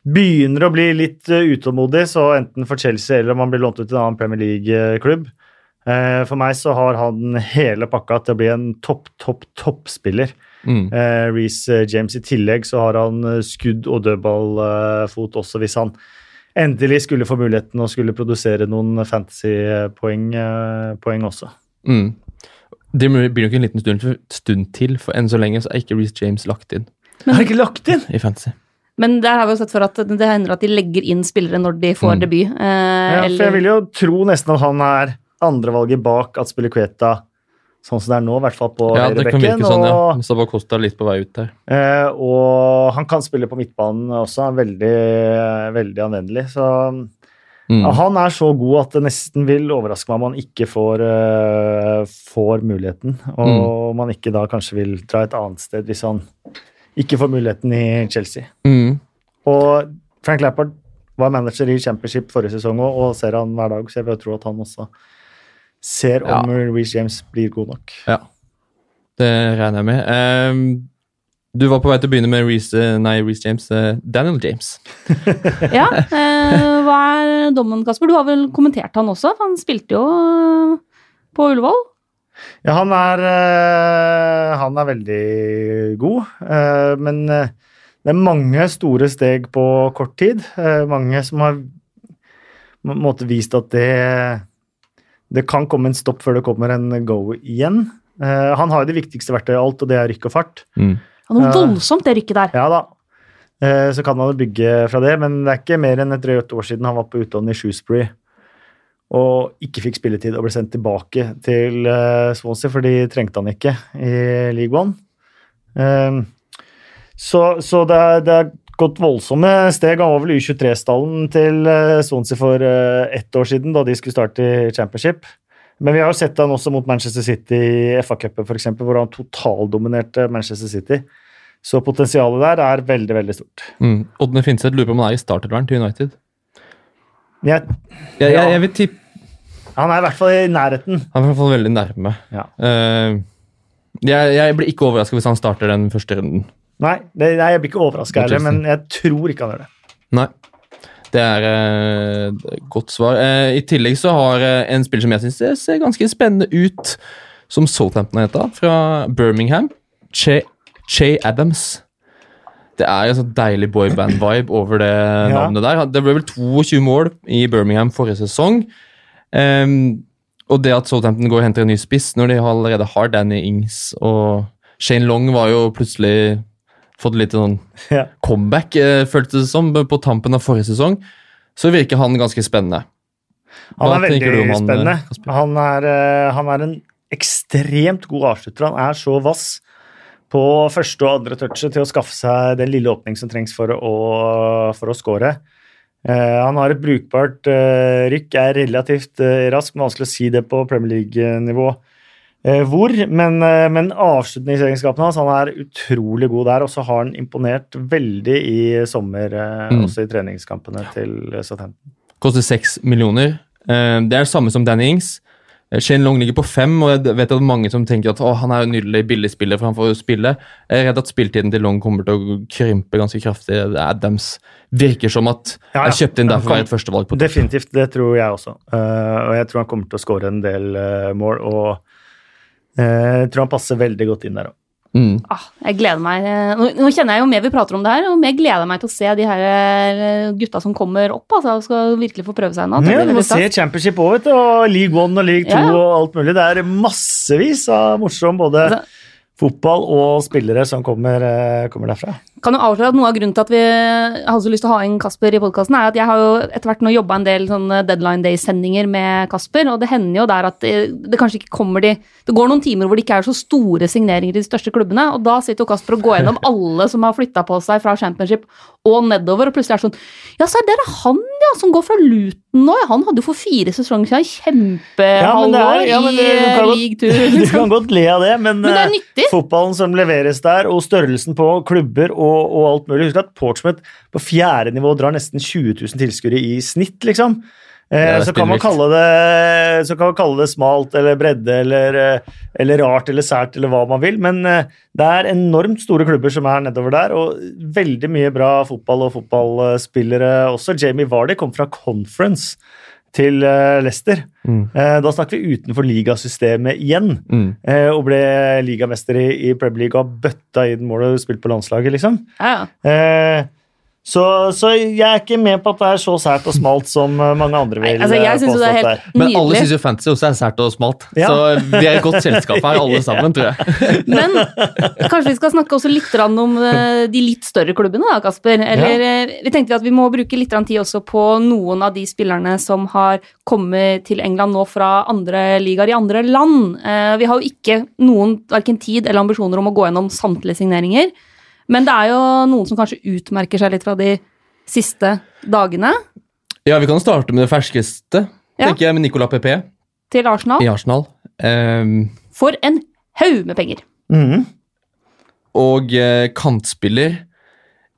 begynner å bli litt utålmodig, så enten for Chelsea eller om han blir lånt ut til en annen Premier League-klubb. Eh, for meg så har han hele pakka til å bli en topp, topp, toppspiller. Mm. Eh, Reece James i tillegg så har han eh, skudd- og dødballfot også, hvis han endelig skulle få muligheten og skulle produsere noen fantasy-poeng eh, poeng også. Mm. Det blir nok en liten stund, stund til, for enn så lenge så er ikke Reece James lagt inn Er har ikke lagt inn? i Fantasy. Men der har vi jo sett for at det hender at de legger inn spillere når de får Mm. debut. Eh, Ja, for jeg vil jo tro nesten at han er andrevalget bak at spiller Kveta sånn som det er nå, i hvert fall på Ja, høyrebekken. sånn, ja. Sabah Costa litt på vei ut der. eh, og han kan spille på midtbanen også, veldig, veldig anvendelig. Så Mm. han er så god at det nesten vil overraske meg om han ikke får, uh, får muligheten. Og Mm. om han ikke da kanskje vil dra et annet sted hvis han ikke får muligheten i Chelsea. Mm. Og Frank Lappard var manager i Championship forrige sesong òg, og ser han hver dag, så jeg vil tro at han også ser om Reece James blir god nok. Ja, det regner jeg med. Um, du var på vei til å begynne med Reece, eh, nei, Reece James. uh, Daniel James. ja, uh, hva er dommen, Kasper? Du har vel kommentert han også? for Han spilte jo på Ullevål. Ja, han er, han er veldig god, eh, men det er mange store steg på kort tid. Mange som har på en måte vist at det, det kan komme en stopp før det kommer en go igjen. Uh, han har jo det viktigste verktøyet i alt, og det er rykk og fart. Mm. Han var Ja. voldsomt, det rykket der. Ja da. Uh, Så kan man jo bygge fra det, men det er ikke mer enn et drøyt år siden han var på utlån i Shoesbury og ikke fikk spilletid og ble sendt tilbake til uh, Swansea, for de trengte han ikke i League One. Eh, Så, så det, er, det er gått voldsomme steg. Han var vel U23-stallen til eh, Swansea for eh, ett år siden, da de skulle starte i championship. Men vi har jo sett han også mot Manchester City i FA-cupen, f.eks., hvor han totaldominerte Manchester City. Så potensialet der er veldig, veldig stort. Mm. Ådne Finseth lurer på om han er i startervern til United. Jeg, Jeg, jeg, jeg vil tippe han er i hvert fall i nærheten. Han er i hvert fall veldig nærme. Ja. Uh, jeg, jeg blir ikke overraska hvis han starter den første runden. Nei, det, nei jeg blir ikke overraska heller, men jeg tror ikke han gjør det. Nei. Det er eh, et godt svar. Eh, I tillegg så har eh, en spiller som jeg syns ser ganske spennende ut, som Southampton heta, fra Birmingham, Che, che Adams. Det er en sånn deilig boyband-vibe over det navnet der. Det ble vel 22 mål i Birmingham forrige sesong. Um, og det at Southampton går og henter en ny spiss når de allerede har Danny Ings og Shane Long var jo plutselig fått litt sånn comeback, eh, føltes det som, på tampen av forrige sesong, så virker han ganske spennende. Han er veldig du om han, spennende. eh, Han er, eh, han er en ekstremt god avslutter. Han er så vass på første og andre touchet til å skaffe seg den lille åpning som trengs for å, for å score. Eh, han har et brukbart eh, rykk, er relativt eh, rask, men vanskelig å si det på Premier League-nivå. Eh, hvor, men, eh, men avslutningsegenskapene hans han er utrolig god der. Og så har han imponert veldig i sommer, eh, Mm. også i treningskampene til Southampton. Koster seks millioner. Det er det samme som Danny Ings. Shane Long ligger på fem, og jeg vet at mange som tenker at han er en nydelig billig spiller, for han får jo spille. Jeg er redd at spilltiden til Long kommer til å krympe ganske kraftig. Adams virker som at Ja, ja. jeg kjøpte inn der for å Han være et førstevalg på det. Definitivt, det tror jeg også. Uh, og jeg tror han kommer til å skåre en del uh, mål. Og jeg tror han passer veldig godt inn der òg. Mm. Ah, jeg gleder meg. eh, Nå, nå kjenner jeg jo mer vi prater om det her, og mer gleder jeg meg til å se de her eh, gutta som kommer opp. altså, og skal virkelig få prøve seg nå. Ja, du må se. Championship òg, vet du. Og League One og League Two Ja. og alt mulig. Det er massevis av morsom både Altså- fotball og spillere som kommer, eh, kommer derfra. Kan jo avsløre at Noe av grunnen til at vi hadde så lyst til å ha inn Kasper i podkasten, er at jeg har jo etter hvert nå jobba en del sånne Deadline Day-sendinger med Kasper, og det hender jo der at det, det kanskje ikke kommer de Det går noen timer hvor det ikke er så store signeringer i de største klubbene, og da sitter jo Kasper og går gjennom alle som har flytta på seg fra Championship og nedover, og plutselig er det sånn Ja, så der er han, ja, som går fra Luton nå. Han hadde jo for fire sesonger siden det kjempehalvår ja, ja, i det- eh, league two. Du kan godt le av det, men, Men det er eh, nyttig. fotballen som leveres der, og størrelsen på klubber og, og alt mulig Husk at Portsmouth på fjerde nivå drar nesten 20 000 tilskuere i snitt, liksom. Eh, så, kan man kalle det, så kan man kalle det smalt eller bredde eller, eh, eller rart eller sært eller hva man vil, men eh, det er enormt store klubber som er nedover der, og veldig mye bra fotball og fotballspillere også. Jamie Vardy kom fra Conference til eh, Leicester. Mm. Eh, Da snakker vi utenfor ligasystemet igjen. Mm. eh, Og ble ligamester i, i Premier League og har bøtta inn målet og spilt på landslaget, liksom. Ja. Eh, Så, så jeg er ikke med på at det er så sært og smalt som eh, mange andre vil Nei, altså, jeg eh, synes det er helt nydelig. Men alle syns jo fantasy også er sært og smalt, Ja. så vi er i godt selskap her, alle sammen, tror jeg. Men kanskje vi skal snakke også litt om eh, de litt større klubbene, da, Kasper. Eller ja. vi tenkte at vi må bruke litt tid også på noen av de spillerne som har kommet til England nå fra andre ligaer i andre land. Eh, Vi har jo ikke noen verken tid eller ambisjoner om å gå gjennom samtlige signeringer. Men det er jo noen som kanskje utmerker seg litt fra de siste dagene. Ja, vi kan starte med det ferskeste, Ja. tenker jeg, med Nicolas Pepe Til Arsenal. i Arsenal. Um, For en haug med penger. Mm. og eh, kantspiller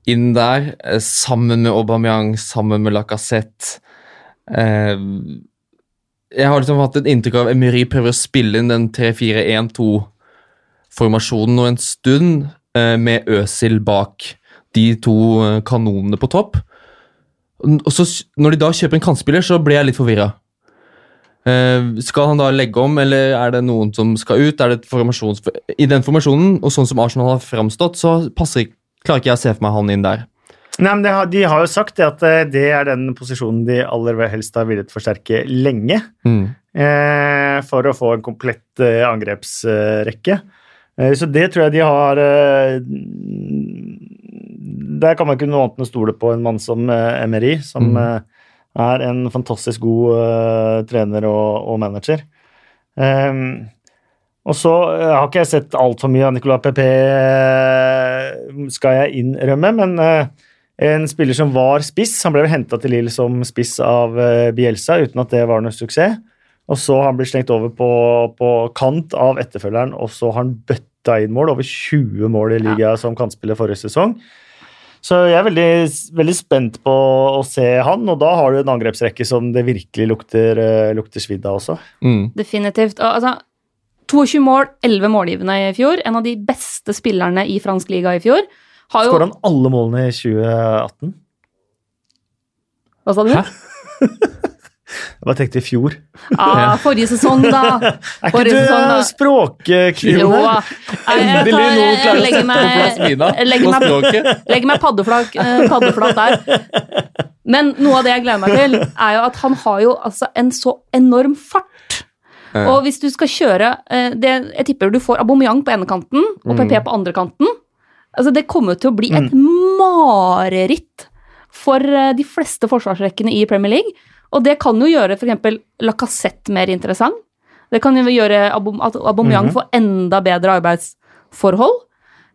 inn der, eh, sammen med Aubameyang, sammen med Lacassette. Eh, jeg har liksom hatt et inntrykk av Emery prøver å spille inn den 3-4-1-2-formasjonen nå en stund, med Øsil bak de to eh, kanonene på topp. Og så, når de da kjøper en kantspiller, så blir jeg litt forvirra. Eh, skal han da legge om, eller er det noen som skal ut? Er det formasjons... I den formasjonen, og sånn som Arsenal har framstått, så passer, klarer ikke jeg å se for meg han inn der. Nei, men har, De har jo sagt det at eh, det er den posisjonen de aller helst har villet forsterke lenge. Mm. eh, for å få en komplett eh, angrepsrekke. Eh, så det tror jeg de har eh, Der kan man ikke noe annet enn å stole på en mann som MRI, Emery, som Mm. eh, er en fantastisk god eh, trener og, og manager. Ehm, og så eh, har ikke jeg sett altfor mye av Nicolas Pepe, eh, skal jeg innrømme, men eh, En spiller som var spiss. Han ble henta til Lill som spiss av eh, Bielsa, uten at det var noe suksess. Og så har han blitt slengt over på, på kant av etterfølgeren, og så har han bøtta inn mål. Over 20 mål i liga som kantspiller forrige sesong. Så jeg er veldig, veldig spent på å se han, og da har du en angrepsrekke som det virkelig lukter, eh, lukter svidd av også. Mm. Definitivt. Og, altså, 22 mål, 11 målgivende i fjor. En av de beste spillerne i fransk liga i fjor. Har jo Skåra han alle målene i 2018? Hva sa du? Hæ? Jeg bare tenkte i fjor. Ah, forrige sesong, da. Er ikke Forrige du språkkvinne? Jeg Endelig noe klarer å sette på plass meg- Mina legger på språket. Legger meg paddeflak, eh, paddeflat der. Men noe av det jeg gleder meg til, er jo at han har jo altså en så enorm fart. Ja. Og hvis du skal kjøre eh, det, Jeg tipper du får Aubameyang på ene kanten og PP på andre kanten. Altså Det kommer til å bli et mareritt for eh, de fleste forsvarsrekkene i Premier League. Og det kan jo gjøre f.eks. Lacassette mer interessant. Det kan jo gjøre at Aubameyang får enda bedre arbeidsforhold.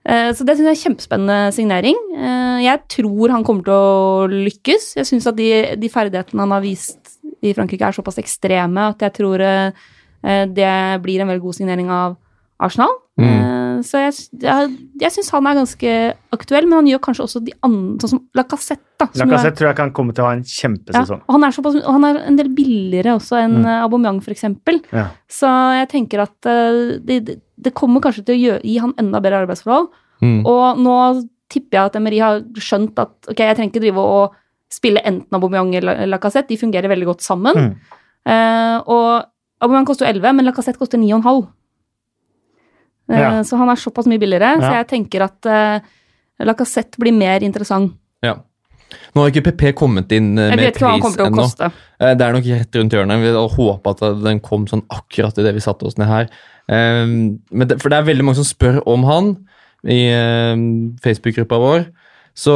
Eh, Så det synes jeg er en kjempespennende signering. Eh, Jeg tror han kommer til å lykkes. Jeg syns at de, de ferdighetene han har vist i Frankrike er såpass ekstreme at jeg tror eh, det blir en veldig god signering av Arsenal. Mm. Eh, Så jeg, jeg, jeg syns han er ganske aktuell, men han gjør kanskje også de andre, sånn som Lacassette. da, som jo er- Lacassette tror jeg kan komme til å ha en ja, kjempesesong. og han er, såpass, han er en del billigere også enn Mm. mm. Aubameyang, f.eks. Ja. Så jeg tenker at eh, det, det, det kommer kanskje til å gjøre, gi han enda bedre arbeidsforhold. Mm. Og nå tipper jeg at Emery har skjønt at ok, jeg trenger ikke drive og spille enten Aubameyang eller Lacassette, de fungerer veldig godt sammen. Mm. Uh, og Aubameyang koster 11, men Lacassette koster 9,5. Eh, Ja. Så han er såpass mye billigere, så jeg tenker at uh, Lacassette blir mer interessant. Ja. Nå har ikke PP kommet inn eh, Jeg med pris til å ennå. koste. Eh, Det er nok rett rundt hjørnet. Vi hadde håpa at den kom sånn akkurat idet vi satte oss ned her. Eh, Men det, for det er veldig mange som spør om han i eh, Facebook-gruppa vår. Så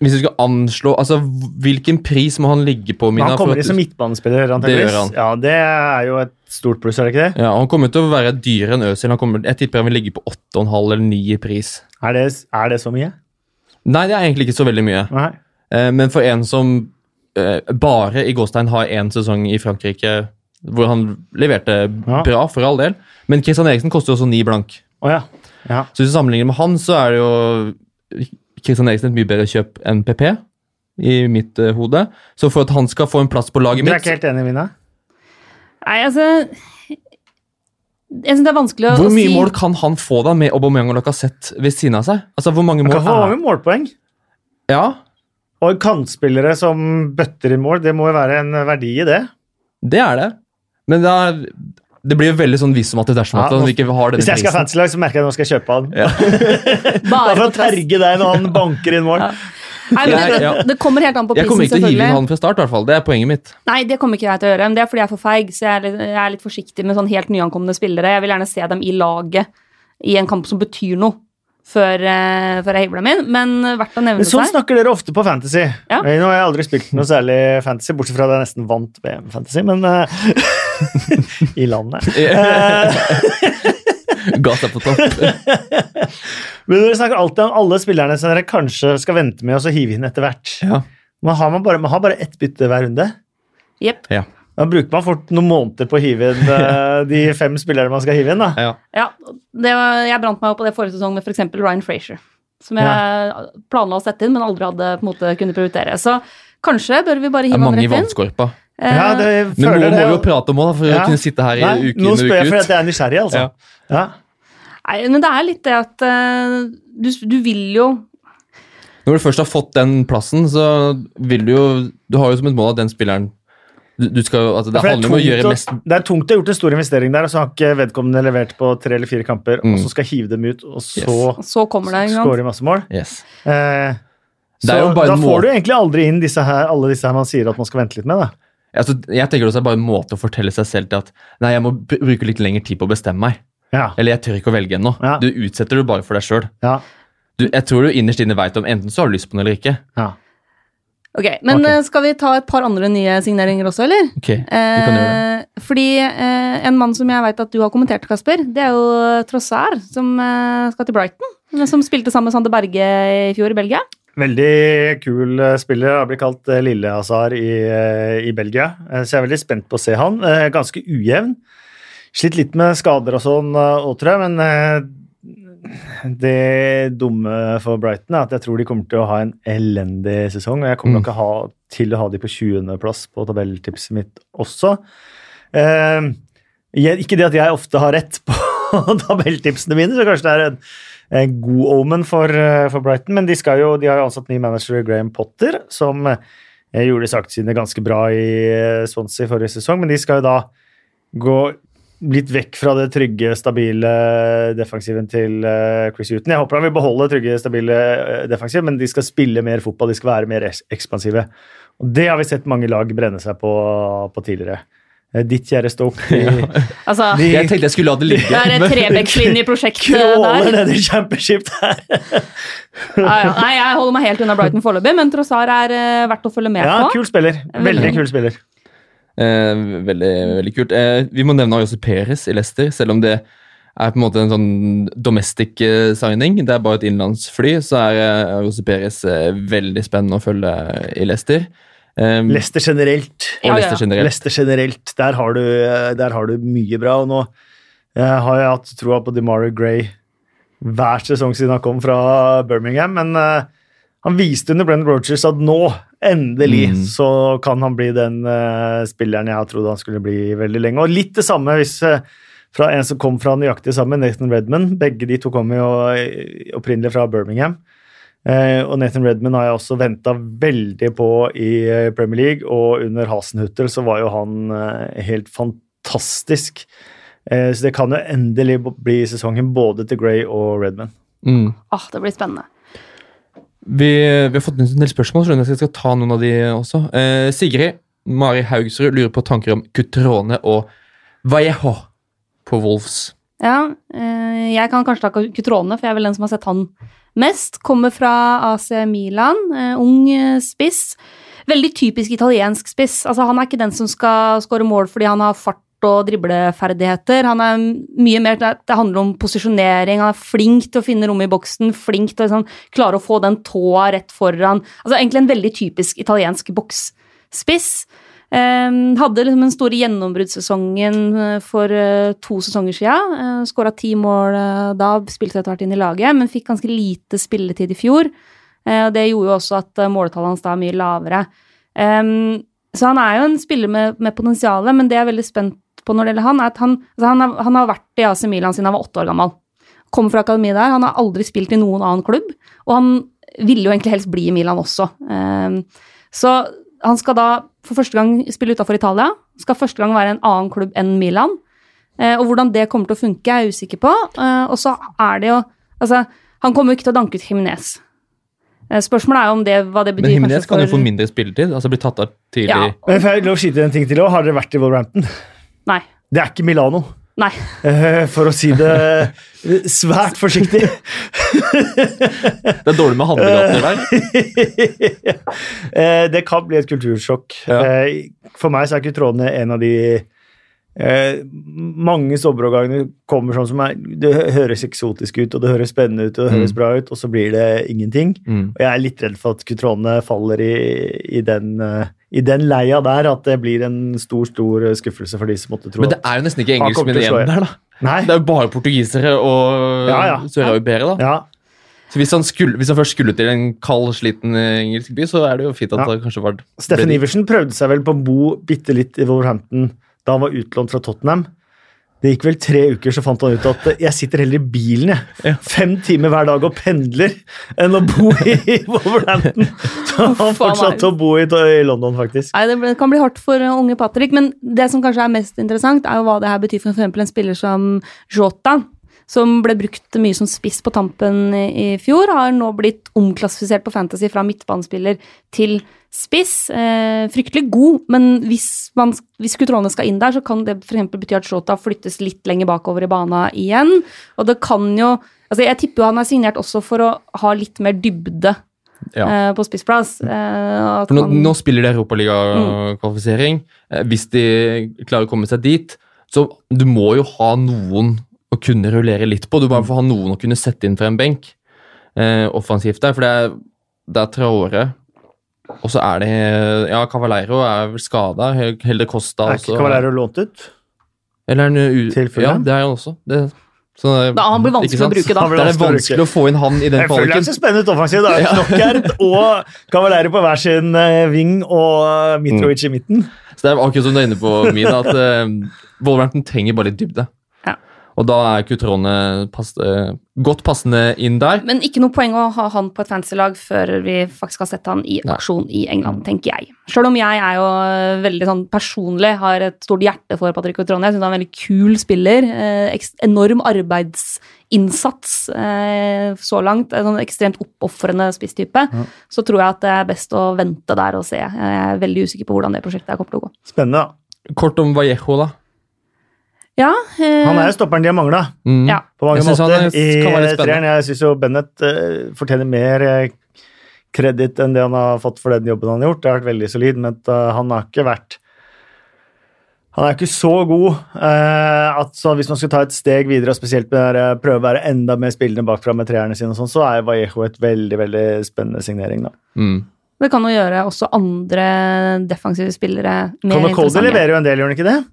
hvis vi skal anslå altså Hvilken pris må han ligge på? Mina, han kommer inn som du- midtbanespiller, Det gjør han. Ja, det er jo et stort pluss, er det ikke det? ja, Han kommer til å være dyrere enn Øzil. Jeg tipper han vil ligge på 8,5 eller 9 i pris. Er det, er det så mye? Nei, det er egentlig ikke så veldig mye. Nei. Eh, Men for en som eh, bare i Gåstein har én sesong i Frankrike hvor han leverte Ja. bra, for all del, men Christian Eriksen koster jo også ni blank. Oh, ja. ja. Så hvis du sammenligner med han, så er det jo Christian Eriksen et mye bedre kjøp enn PP i mitt uh, hode. Så for at han skal få en plass på laget mitt Du er ikke helt enig, Mina? Nei, altså Jeg syns det er vanskelig å, Hvor mye si mål kan han få da med Aubameyang og Lacassette ved siden av seg? Altså, hvor mange Han mål kan få mange målpoeng. Ja, Og kantspillere som bøtter i mål, det må jo være en verdi i det. det er det. Men da, det blir jo veldig sånn hvis som at det dersom Ja, at han ikke har denne Hvis jeg skal ha prisen. så merker jeg at nå skal jeg kjøpe han. Ja. Bare for å terge deg når han banker inn mål. Nei, men det, det kommer helt an på prisen, Jeg kommer ikke til å hive inn han fra start, i hvert fall. Det er poenget mitt. Nei, det kommer ikke jeg til å gjøre, men det er fordi jeg er for feig, så jeg er litt, jeg er litt forsiktig med sånn helt nyankomne spillere. Jeg vil gjerne se dem i laget i en kamp som betyr noe, før, eh, før jeg hiver dem inn, men verdt å nevne Men sånn seg. snakker dere ofte på Fantasy. Ja. Nå har jeg aldri spilt noe særlig Fantasy, bortsett fra at jeg nesten vant VM Fantasy, men eh, I landet. Gata på topp. men dere snakker alltid om alle spillerne som dere kanskje skal vente med og så hive inn etter hvert. Ja. Man har, man bare, man har bare ett bytte hver runde. Yep. Ja. Da bruker man fort noen måneder på å hive inn eh, de fem spillerne man skal hive inn. da. Ja. Ja, det var, jeg brant meg opp på det forrige sesong med f.eks. Ryan Frazier. Som jeg planla å sette inn, men aldri hadde på en måte kunnet prioritere. Så kanskje bør vi bare Det hive er han mange i rett inn. vannskorpa. Eh, Ja, det Men nå må vi jo prate om òg, for Ja. å kunne sitte her i Nei, uke Nå inn og spør jeg uke fordi jeg er nysgjerrig, altså. Ja. Ja. Nei, men det er litt det at uh, du, du vil jo Når du først har fått den plassen, så vil du jo Du har jo som et mål at den spilleren du, skal, altså, Det ja, det, er å tungt gjøre mest det er tungt å ha gjort en stor investering der, og så har ikke vedkommende levert på tre eller fire kamper, Mm. og så skal hive dem ut, og så Så kommer det. en gang. skåre masse mål. yes. Eh, så da får mål. du egentlig aldri inn disse her, alle disse her man sier at man skal vente litt med. da. Altså, Jeg tenker også det er bare en måte å fortelle seg selv til at Nei, jeg må bruke litt lengre tid på å bestemme meg. Ja. Eller jeg tør ikke å velge ennå. Ja. Du utsetter det bare for deg sjøl. Ja. Jeg tror du innerst inne veit om enten så har du lyst på den eller ikke. ja. Ok, Men Ok. eh, skal vi ta et par andre nye signeringer også, eller? Ok, vi kan gjøre det. Eh, fordi eh, en mann som jeg vet at du har kommentert, Kasper, det er jo Trossard, som eh, skal til Brighton. Som spilte sammen med Sander Berge i fjor i Belgia. Veldig kul eh, spiller. Har blitt kalt eh, Lille Hazard i, eh, i Belgia. Så jeg er veldig spent på å se han. Ganske ujevn. Slitt litt med skader og sånn òg, tror jeg, men det dumme for Brighton er at jeg tror de kommer til å ha en elendig sesong. Og jeg kommer Mm. nok ha, til å ha de på 20.-plass på tabelltipset mitt også. Eh, ikke det at jeg ofte har rett på tabelltipsene mine, så kanskje det er en god omen for, eh, for Brighton. Men de, jo, de har jo ansatt ny manager Graham Potter, som eh, gjorde sagt sine ganske bra i eh, Swansea forrige sesong. Men de skal jo da gå litt vekk fra det trygge, stabile defensiven til Chris Huton. Jeg håper han vil beholde trygge, stabile defensiv, men de skal spille mer fotball, de skal være mer ekspansive. Og Det har vi sett mange lag brenne seg på, på tidligere. Eh, Ditt kjære Stoke. Altså, de Jeg tenkte jeg skulle la det ligge. det er et men- Trebekslinje-prosjekt der. ned i championship der. ah, ja. Nei, jeg holder meg helt unna Brighton foreløpig, men Trossar er uh, verdt å følge med Ja, på. kul spiller. Veldig kul spiller. Eh, veldig, veldig kult. Eh, vi må nevne Jose Perez i Leicester, selv om det er på en måte en sånn domestic eh, signing. Det er bare et innenlandsfly, så er eh, Peres Perez veldig spennende å følge i Leicester. Eh, Leicester generelt. Ja, ja. Leicester generelt. Leicester generelt. Der har du, der har du mye bra. Og nå eh, har jeg hatt troa på DeMario Gray hver sesong siden han kom fra Birmingham, men uh, han viste under Brennan Rogers at nå, endelig, Mm. så kan han bli den uh, spilleren jeg har trodd han skulle bli veldig lenge. Og litt det samme hvis uh, fra en som kom fra nøyaktig sammen, Nathan Redman. Begge de to kom jo eh, opprinnelig fra Birmingham. Eh, og Nathan Redman har jeg også venta veldig på i eh, Premier League, og under Hasenhuttel så var jo han eh, helt fantastisk. Eh, så det kan jo endelig bli sesongen både til Gray og Redman. Mm. Ah, det blir spennende. Vi, vi har fått inn en del spørsmål, så jeg skal ta noen av de også. Eh, Sigrid Mari Haugsrud lurer på tanker om Cutrone og Vallejo på Wolves. Ja, eh, jeg kan kanskje ta Cutrone, for jeg er vel den som har sett han mest. Kommer fra AC Milan, eh, ung eh, spiss. Veldig typisk italiensk spiss. Altså, han er ikke den som skal skåre mål fordi han har fart og dribleferdigheter. Han er mye mer, det handler om posisjonering, han er flink til å finne rom i boksen, flink til å liksom, klare å få den tåa rett foran. Altså Egentlig en veldig typisk italiensk boksspiss. Eh, hadde liksom den store gjennombruddssesongen eh, for eh, to sesonger siden. Uh, Skåra ti mål eh, da, spilte etter hvert inn i laget, men fikk ganske lite spilletid i fjor. Eh, Det gjorde jo også at måletallet hans da er mye lavere. Em, så han er jo en spiller med, med potensial, men det jeg er veldig spent på når det gjelder han, er at han, altså han, har, han har vært i AC Milan siden han var åtte år gammel. Kommer fra akademiet der. Han har aldri spilt i noen annen klubb, og han ville jo egentlig helst bli i Milan også. Em, så han skal da for første gang spille utafor Italia. Skal første gang være en annen klubb enn Milan. Eh, og hvordan det kommer til å funke, er jeg usikker på. Eh, og så er det jo Altså, han kommer jo ikke til å danke ut Jimenez. Eh, spørsmålet er jo om det, hva det betyr. Men kanskje kan jo få mindre spilletid, altså bli tatt av tidlig. Ja. Men får jeg lov å skyte en ting til òg? Har dere vært i Wolverhampton? Nei. Det er ikke Milano, Nei. eh, for å si det svært forsiktig. Det er dårlig med handlegater der. Eh, det kan bli et kultursjokk. Ja. Eh, For meg så er Cutrone en av de eh, Mange sommerovergangene kommer sånn som er Det høres eksotisk ut, og det høres spennende ut, og det Mm. høres bra ut, og så blir det ingenting. Mm. Og jeg er litt redd for at Cutrone faller i, i, den, eh, i den leia der, at det blir en stor, stor skuffelse for de som måtte tro Men det er jo nesten ikke engelskmenn igjen der, da. Nei. Det er jo bare portugisere og Ja, ja. søreuropeere, da. Ja, Så hvis han, skulle, hvis han først skulle til en kald, sliten eh, engelsk by, så er det jo fint at Ja. det kanskje var Steffen. Iversen prøvde seg vel på å bo bitte litt i Wolverhampton da han var utlånt fra Tottenham. Det gikk vel tre uker, så fant han ut at jeg sitter heller i bilen jeg. Ja. fem timer hver dag og pendler enn å bo i Wolverhampton. Så han fortsatte å bo i, i London, faktisk. Nei, det kan bli hardt for uh, unge Patrick, men det som kanskje er mest interessant, er jo hva det her betyr for eksempel en spiller som Jota, som ble brukt mye som spiss på tampen i, fjor, har nå blitt omklassifisert på Fantasy fra midtbanespiller til spiss. Eh, fryktelig god, men hvis, man, hvis Kutrone skal inn der, så kan det f.eks. bety at Shota flyttes litt lenger bakover i bana igjen, og det kan jo Altså, jeg tipper jo han er signert også for å ha litt mer dybde Ja. eh, på spissplass. Eh, For nå, nå spiller de Europaliga-kvalifisering. Eh, Hvis de klarer å komme seg dit, så du må jo ha noen å kunne rullere litt på. Du bare får ha noen å kunne sette inn fra en benk eh, offensivt der. For det er det er Traore. Og så er det Ja, Cavaleiro er vel skada. Heller Costa Er ikke Cavaleiro lånt ut? Eller er han u... Ja, det er han også. Det, så, Da, han blir vanskelig å bruke, da. Det er vanskelig å å få inn han i den Jeg føler det er så spennende ut offensivt. Det er Knockert og Cavaleiro på hver sin eh, ving og eh, Mitrovic i midten. Så det er akkurat som du er inne på, Mina, at uh, Wolverhampton trenger bare litt dybde. Ja. Og da er Cutrone pass, eh, godt passende inn der. Men ikke noe poeng å ha han på et fantasy-lag før vi faktisk har sett han i Nei. aksjon i England, tenker jeg. Sjøl om jeg er jo veldig sånn personlig har et stort hjerte for Patrick Cutrone. Jeg syns han er en veldig kul spiller. Eh, enorm arbeidsinnsats eh, så langt. En sånn ekstremt oppofrende spisstype. Så tror jeg at det er best å vente der og se. Jeg er veldig usikker på hvordan det prosjektet kommer til å gå. Spennende. da. Kort om Vallejo, da. Ja, eh, Han er jo stopperen de har mangla Mm. Ja. på mange Jeg måter. er- I treeren. Jeg syns jo Bennett uh, fortjener mer uh, kreditt enn det han har fått for den jobben han har gjort. Det har vært veldig solid, men uh, han har ikke vært han er ikke så god eh, at så hvis man skulle ta et steg videre og spesielt med der, eh, prøve å være enda mer spillende bakfra med treerne sine, og sånn, så er Vallejo et veldig veldig spennende signering. da. Mm. det kan jo gjøre også andre defensive spillere mer Conor interessante. leverer jo en del, gjør han ikke det?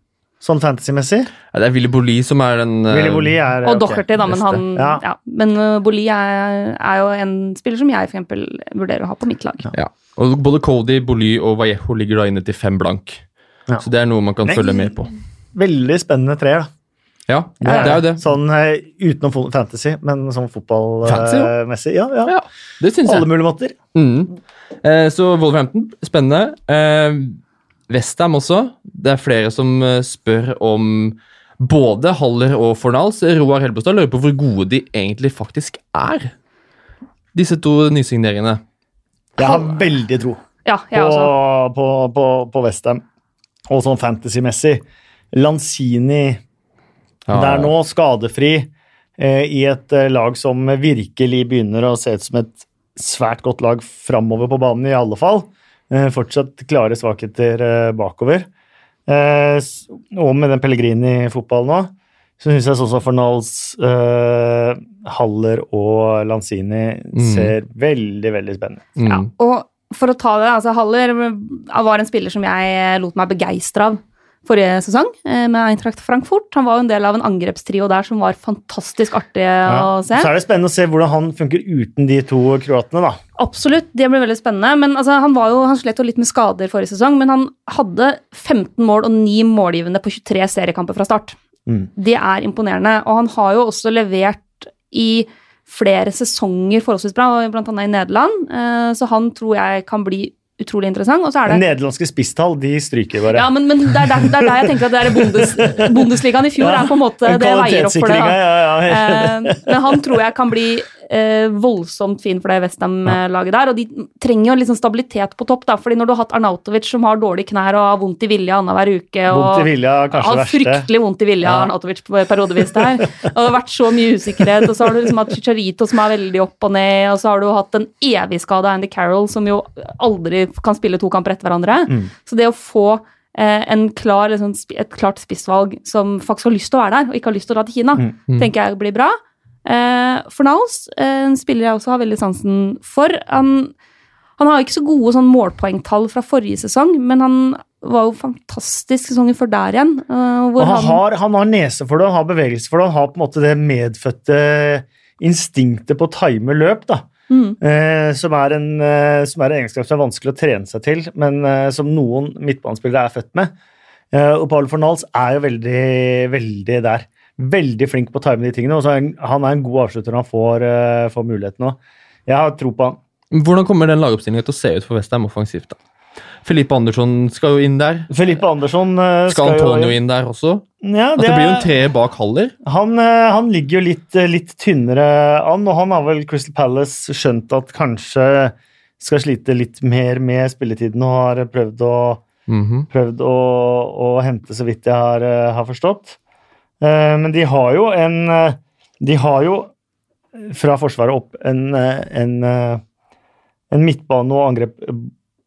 Sånn fantasy-messig. Ja, det er Willy Bolli som er den uh, er Og okay, Docherty, da, men han ja. ja. Men uh, Bolli er, er jo en spiller som jeg for eksempel vurderer å ha på mitt lag. Ja. Og både Cody, Bolli og Vallejo ligger da inne til fem blank. Ja. Så det er noe man kan Nei. følge med på. Veldig spennende treer, da. Ja, det er jo det. Sånn eh, utenom fantasy, men sånn Fantasy, ja. fotballmessig. Ja, ja. Ja, det syns Alle mulige måter. Mm. Uh, så Wolverhampton, spennende. Eh, Westham også. Det er flere som eh, spør om både Haller og Fornals. Roar Helbostad lurer på hvor gode de egentlig faktisk er, disse to nysigneringene. Jeg har veldig tro Ja, jeg på, på, på, på Westham. Og sånn fantasy-messig. Lanzini Ja, Det er nå skadefri eh, i et eh, lag som virkelig begynner å se ut som et svært godt lag framover på banen, i alle fall. Eh, fortsatt klare svakheter eh, bakover. Eh, og med den Pellegrini-fotballen nå, så syns jeg sånn som Fornals, eh, Haller og Lanzini ser veldig, veldig spennende ut. Mm. Ja. Og for å ta det, altså Haller var en spiller som jeg lot meg begeistre av forrige sesong eh, med Eintracht Frankfurt. Han var jo en del av en angrepstrio der som var fantastisk artig å se. Så er det spennende å se hvordan han funker uten de to kroatene, da. Absolutt, det ble veldig spennende. Men altså, han, var jo, han slet jo litt med skader forrige sesong, men han hadde 15 mål og 9 målgivende på 23 seriekamper fra start. Mm. Det er imponerende. Og han har jo også levert i flere sesonger forholdsvis bra, annet i Nederland. Eh, Så han tror jeg kan bli utrolig interessant. Og så er det Nederlandske spisstall, de stryker bare. ja, men, men det, er der, det er der jeg tenker at det er bondes, Bundesligaen i fjor er på en måte det veier opp for det. Ja, ja. Eh, men han tror jeg kan bli eh, voldsomt fin for det Westham-laget der. Og de trenger jo sånn stabilitet på topp, da, fordi når du har hatt Arnautovic som har dårlige knær og har vondt i vilja annenhver uke og vilja, har fryktelig vondt i vilja, Ja. Arnautovic periodevis der. Og det har vært så mye usikkerhet, og så har du liksom hatt Chicharito som er veldig opp og ned, og så har du hatt en evig skade av Andy Carroll som jo aldri kan spille to kamper etter hverandre. Mm. Så det å få eh, en klar, liksom, et klart spissvalg som faktisk har lyst til å være der, og ikke har lyst til å dra til Kina, Mm. tenker jeg blir bra. Eh, Fornals, eh, en spiller jeg også har veldig sansen for. Han, han har ikke så gode sånn målpoengtall fra forrige sesong, men han var jo fantastisk sesongen før der igjen. eh, han, han, har, han har nese for det, han har bevegelse for det, han har på en måte det medfødte instinktet på å time løp, da. Mm. Eh, som, er en, eh, som er en egenskap som er vanskelig å trene seg til, men eh, som noen midtbanespillere er født med. Eh, og Paul Fornals er jo veldig, veldig der. Veldig flink på å time de tingene. og så er han, er en god avslutter når han får, uh, får muligheten òg. Jeg har tro på han. Hvordan kommer den lagoppstillingen til å se ut for Westham offensivt? da? Filippe Andersson skal jo inn der. Felipe Andersson uh, Skal Antonio inn der også? Ja, At det blir jo en treer bak Haller. Han, uh, han ligger jo litt, litt tynnere an, og han har vel Crystal Palace skjønt at kanskje skal slite litt mer med spilletiden og har prøvd å, Mhm. prøvd å, å hente, så vidt jeg har, har forstått. Eh, Men de har jo en eh, De har jo fra Forsvaret opp en, eh, en, en midtbane og angrep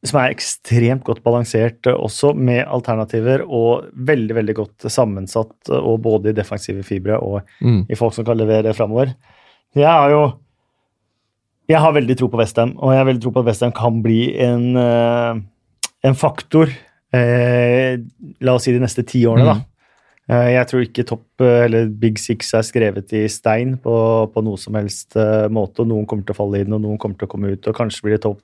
som er ekstremt godt balansert også, med alternativer og veldig veldig godt sammensatt, og både i defensive fibre og Mm. i folk som kan levere framover. Jeg har jo Jeg har veldig tro på Westham, og jeg har veldig tro på at Westham kan bli en, en faktor eh, La oss si de neste ti årene, da. Eh, jeg tror ikke topp, eh, eller Big Six er skrevet i stein på, på noe som helst eh, måte. og Noen kommer til å falle inn, og noen kommer til å komme ut. og Kanskje blir det topp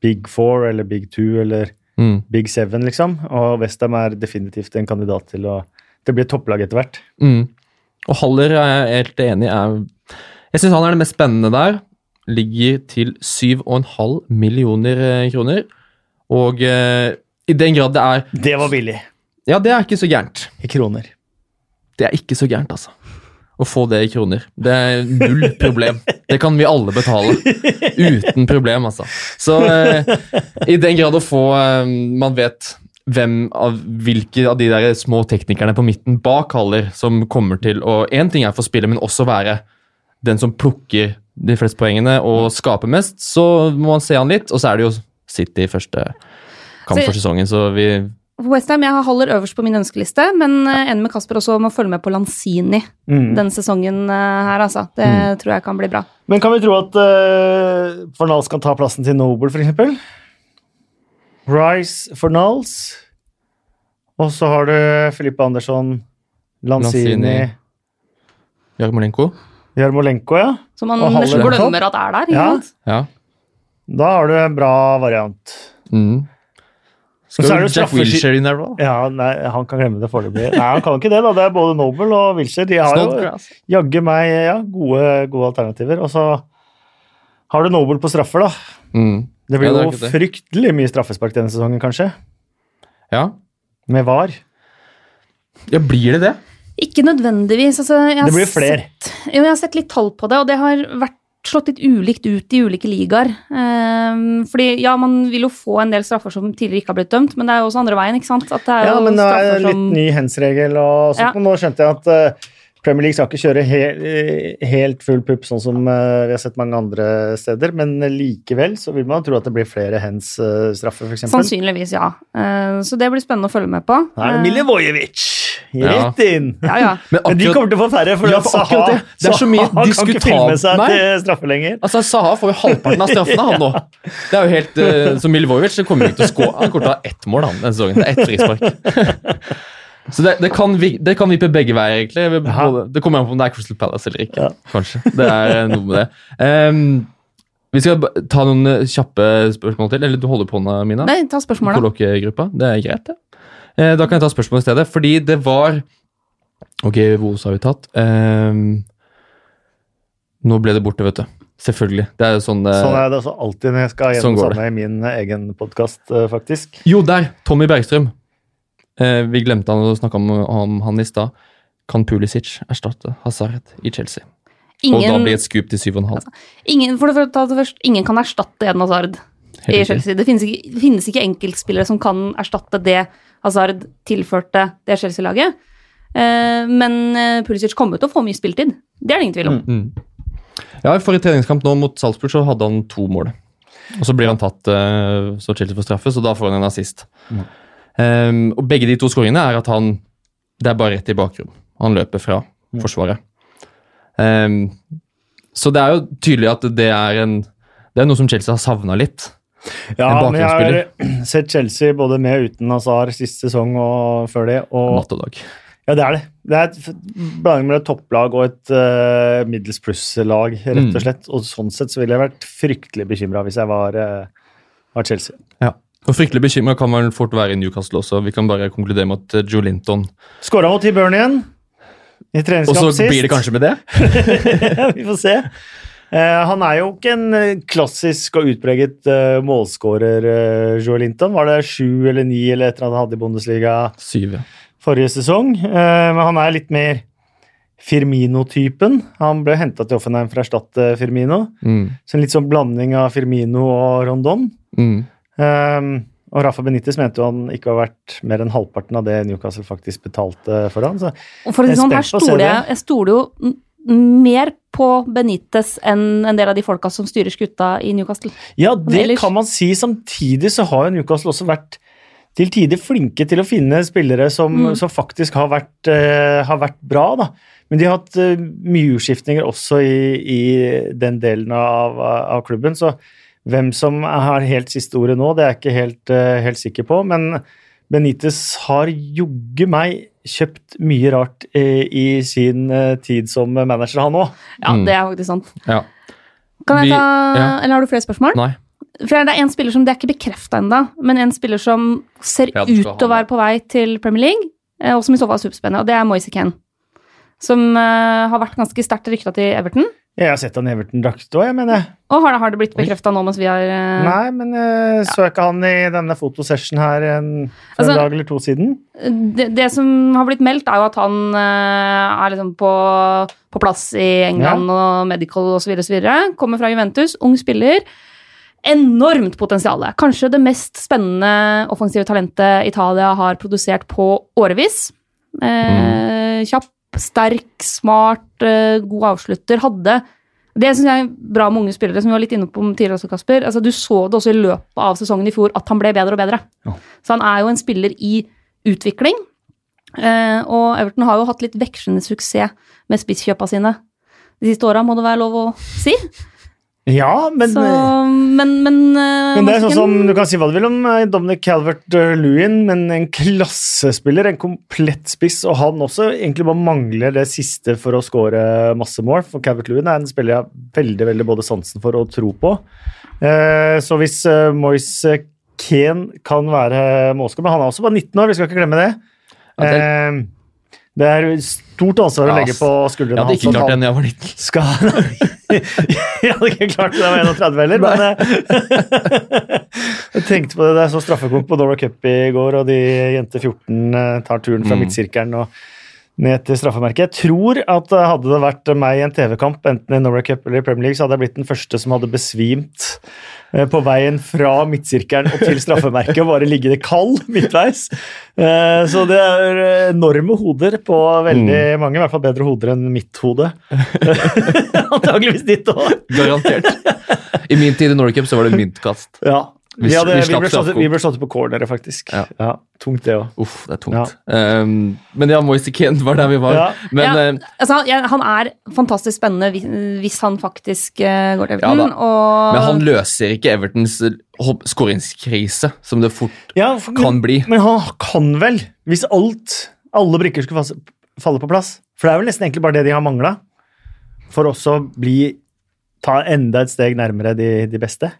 Big Four eller Big Two eller Mm. Big Seven, liksom. Og Westham er definitivt en kandidat til å Det blir topplag etter hvert. Mm. Og Haller er jeg helt enig i. Jeg syns han er det mest spennende der. Ligger til 7,5 millioner kroner. Og eh, i den grad det er Det var billig. Ja, det er ikke så gærent. I kroner. Det er ikke så gærent, altså. Å få det i kroner. Det er null problem. Det kan vi alle betale. Uten problem, altså. Så eh, i den grad å få eh, Man vet hvem av hvilke av de der små teknikerne på midten bak Haller som kommer til å Én ting er for spillet, men også være den som plukker de fleste poengene og skaper mest. Så må man se han litt, og så er det jo City i første kamp for sesongen, så vi Westham jeg holder øverst på min ønskeliste, men uh, enig med Kasper også om å følge med på Lanzini Mm. denne sesongen eh, her, altså. Det Mm. tror jeg kan bli bra. Men kan vi tro at uh, Fornals kan ta plassen til Noble, f.eks.? Rice Fornals. Og så har du Filippe Andersson, Lanzini, Lanzini. Jarmolenko. Jarmolenko, ja. Som man nesten glemmer at er der. Ja. Ja. Da har du en bra variant. Mm. Så Skal er det Jack Wilshere inn der, da? Ja, nei, Han kan glemme det foreløpig. Nei, han kan ikke det. da. Det er både Noble og Wilshere. De har jo Snodgrass. jaggu meg ja, gode, gode alternativer. Og så har du Noble på straffer, da. Mm. Det blir Ja, det jo det. fryktelig mye straffespark denne sesongen, kanskje. Ja. Med VAR. ja, blir det det? Ikke nødvendigvis. Altså, jeg Det blir flere. Sett, jo, jeg har sett litt tall på det, og det har vært slått litt ulikt ut i ulike ligaer. Ehm, fordi ja, man vil jo få en del straffer som tidligere ikke har blitt dømt, men det er jo også andre veien, ikke sant? Er Ja, men det er en litt som ny hens-regel og sånt. Ja. og Nå skjønte jeg at eh, Premier League skal ikke kjøre he eh, helt full pupp, sånn som eh, vi har sett mange andre steder, men likevel så vil man tro at det blir flere hens-straffer, f.eks. Sannsynligvis, ja. Så det blir spennende å følge med på. Da er det Milivojevic! Rett inn! Ja, ja. Men Men de kommer til å få færre, for Ja, for Saha, det. Det er så mye Saha kan ikke filme seg til straffe lenger. altså, Saha får jo halvparten av straffene, han nå. Det er jo helt, uh, Så Milvojevic det kommer ikke til å skå. Han kommer til å ha ett mål han, denne sesongen. Det er ett frispark. Så det, det, kan, vi- det kan vippe begge veier, egentlig. Både, det kommer an på om det er Crystal Palace eller ikke. Ja. Kanskje. Det er eh, noe med det. Um, vi skal ta noen eh, kjappe spørsmål til. Eller du holder på hånda, Mina? Nei, ta spørsmålet. da Det er greit, det. Eh, Da kan jeg ta spørsmålet i stedet. Fordi det var Ok, Vos har vi tatt. Eh, nå ble det borte, vet du. Selvfølgelig. Det er jo sånn, eh, Sånn er det også alltid når jeg skal gjennom sånn samme i min egen podkast, faktisk. Jo, der! Tommy Bergstrøm. Eh, vi glemte han å snakke om, om han i stad. Kan Pulisic erstatte Hazard i Chelsea? Og da blir et scoop til 7,5. ingen, for det, for det først, ingen kan erstatte Eden Hazard i. Chelsea. Det finnes, ikke, det finnes ikke enkeltspillere som kan erstatte det Hazard tilførte det Chelsea-laget. Eh, men eh, Pulisic kommer til å få mye spiltid. Det er det ingen tvil om. Mm. Ja, I forrige treningskamp nå mot Salzburg så hadde han to mål. Og så blir han tatt eh, så Chelsea får straffe, så da får han en assist. Mm. Ehm, og begge de to skåringene er at han Det er bare rett i bakrom. Han løper fra Mm. forsvaret. Um, så det er jo tydelig at det er en Det er noe som Chelsea har savna litt. Ja, men jeg har sett Chelsea både med og uten Hazard sist sesong og før det. Og, Natt og dag. ja, det er det. Det er et blanding mellom et topplag og et uh, middels pluss-lag, rett Mm. og slett. Og sånn sett så ville jeg vært fryktelig bekymra hvis jeg var, uh, var Chelsea. Ja. Og Fryktelig bekymra kan man vel fort være i Newcastle også. Vi kan bare konkludere med at eh, Joe Linton Skåra mot T-Burn igjen i Og så blir det kanskje med det? Vi får se. Eh, han er jo ikke en eh, klassisk og utpreget uh, målskårer, Joel Joe Linton. Var det sju eller ni eller et eller annet han hadde i Bundesliga Syv, ja. forrige sesong? Eh, men han er litt mer Firmino-typen. Han ble henta til Offenheim for å erstatte Firmino. Mm. Så en litt sånn blanding av Firmino og Rondon. Mm. Um, og Rafa Benitez mente jo han ikke var verdt mer enn halvparten av det Newcastle faktisk betalte for han. Så Og for å si sånn, her stoler jeg, det. jeg stoler jo mer på Benitez enn en del av de folka som styrer skuta i Newcastle. Ja, det kan man si. Samtidig så har Newcastle også vært til tider flinke til å finne spillere som, Mm. som faktisk har vært, uh, har vært bra. Da. Men de har hatt uh, mye utskiftninger også i, i den delen av, av klubben. Så hvem som har helt siste ordet nå, det er jeg ikke helt, uh, helt sikker på. Men Benitez har jogge meg kjøpt mye rart eh, i sin eh, tid som manager, han òg. Ja, Mm. det er faktisk sant. Ja. Kan jeg Vi- ta, ja. Eller har du flere spørsmål? Nei. For det er en spiller som, det er ikke bekrefta ennå, men en spiller som ser Ja, ut til å være på vei til Premier League, eh, og som i så fall er superspennende, og det er Moise Ken. Som eh, har vært ganske sterkt rykta til Everton. Jeg har sett han i Everton-drakt òg, jeg mener jeg. Og har, har det blitt bekrefta nå mens vi har uh... Nei, men jeg så ikke han i denne fotosession her en, for Altså- en dag eller to siden. det, det som har blitt meldt, er jo at han uh, er liksom på, på plass i England og medical osv. osv. Kommer fra Juventus, ung spiller. Enormt potensial. Kanskje det mest spennende offensive talentet Italia har produsert på årevis. Mm. Kjapp, sterk, smart, eh, god avslutter. Hadde det syns jeg er bra med unge spillere, som vi var litt inne på tidligere også, Kasper. Altså, du så det også i løpet av sesongen i fjor at han ble bedre og bedre. Ja. Så han er jo en spiller i utvikling. Eh, og Everton har jo hatt litt vekslende suksess med spisskjøpa sine de siste åra, må det være lov å si. Ja, men, Så, men, men, eh, men det er sånn som du kan si hva du vil om eh, Dominic Calvert-Lewin, men en klassespiller, en komplett spiss, og han også egentlig bare mangler det siste for å score masse mål. For Calvert-Lewin er en spiller jeg har veldig veldig både sansen for og tro på. Eh, så hvis eh, Moise Kane kan være målskårer men han er også bare 19 år, vi skal ikke glemme det. Ja, det- Eh, det er stort ansvar å legge på skuldrene Jeg hadde ikke klart den jeg var liten. skal Jeg hadde ikke klart det da jeg var 31 heller, men eh, Jeg tenkte på det Det jeg så straffekonk på Dora Cup i går, og de jente 14 eh, tar turen fra Mm. midtsirkelen og ned til straffemerket. Jeg tror at eh, hadde det vært meg i en TV-kamp, enten i Norway Cup eller i Premier League, så hadde jeg blitt den første som hadde besvimt på veien fra midtsirkelen og til straffemerket og bare det kald midtveis. Eh, Så det er enorme hoder på veldig mange, i hvert fall bedre hoder enn mitt hode. Antakeligvis ditt òg. Garantert. I min tid i Norway Cup så var det myntkast. Ja. Vi, hadde, vi vi, ble slått, vi ble slått på corneret, faktisk. Ja. Ja, tungt, det òg. Uff, det er tungt. Um, men ja, Moise Kent var der vi var. Ja. Men Ja. eh, Altså, han- er fantastisk spennende hvis, hvis han faktisk uh, går til Ja Everton. og, Men han løser ikke Evertons eh, skåringskrise, som det fort Ja, for, kan men, bli. men han kan vel, hvis alt, alle brikker skulle falle, falle på plass For det er vel nesten egentlig bare det de har mangla for også å bli ta enda et steg nærmere de, de beste.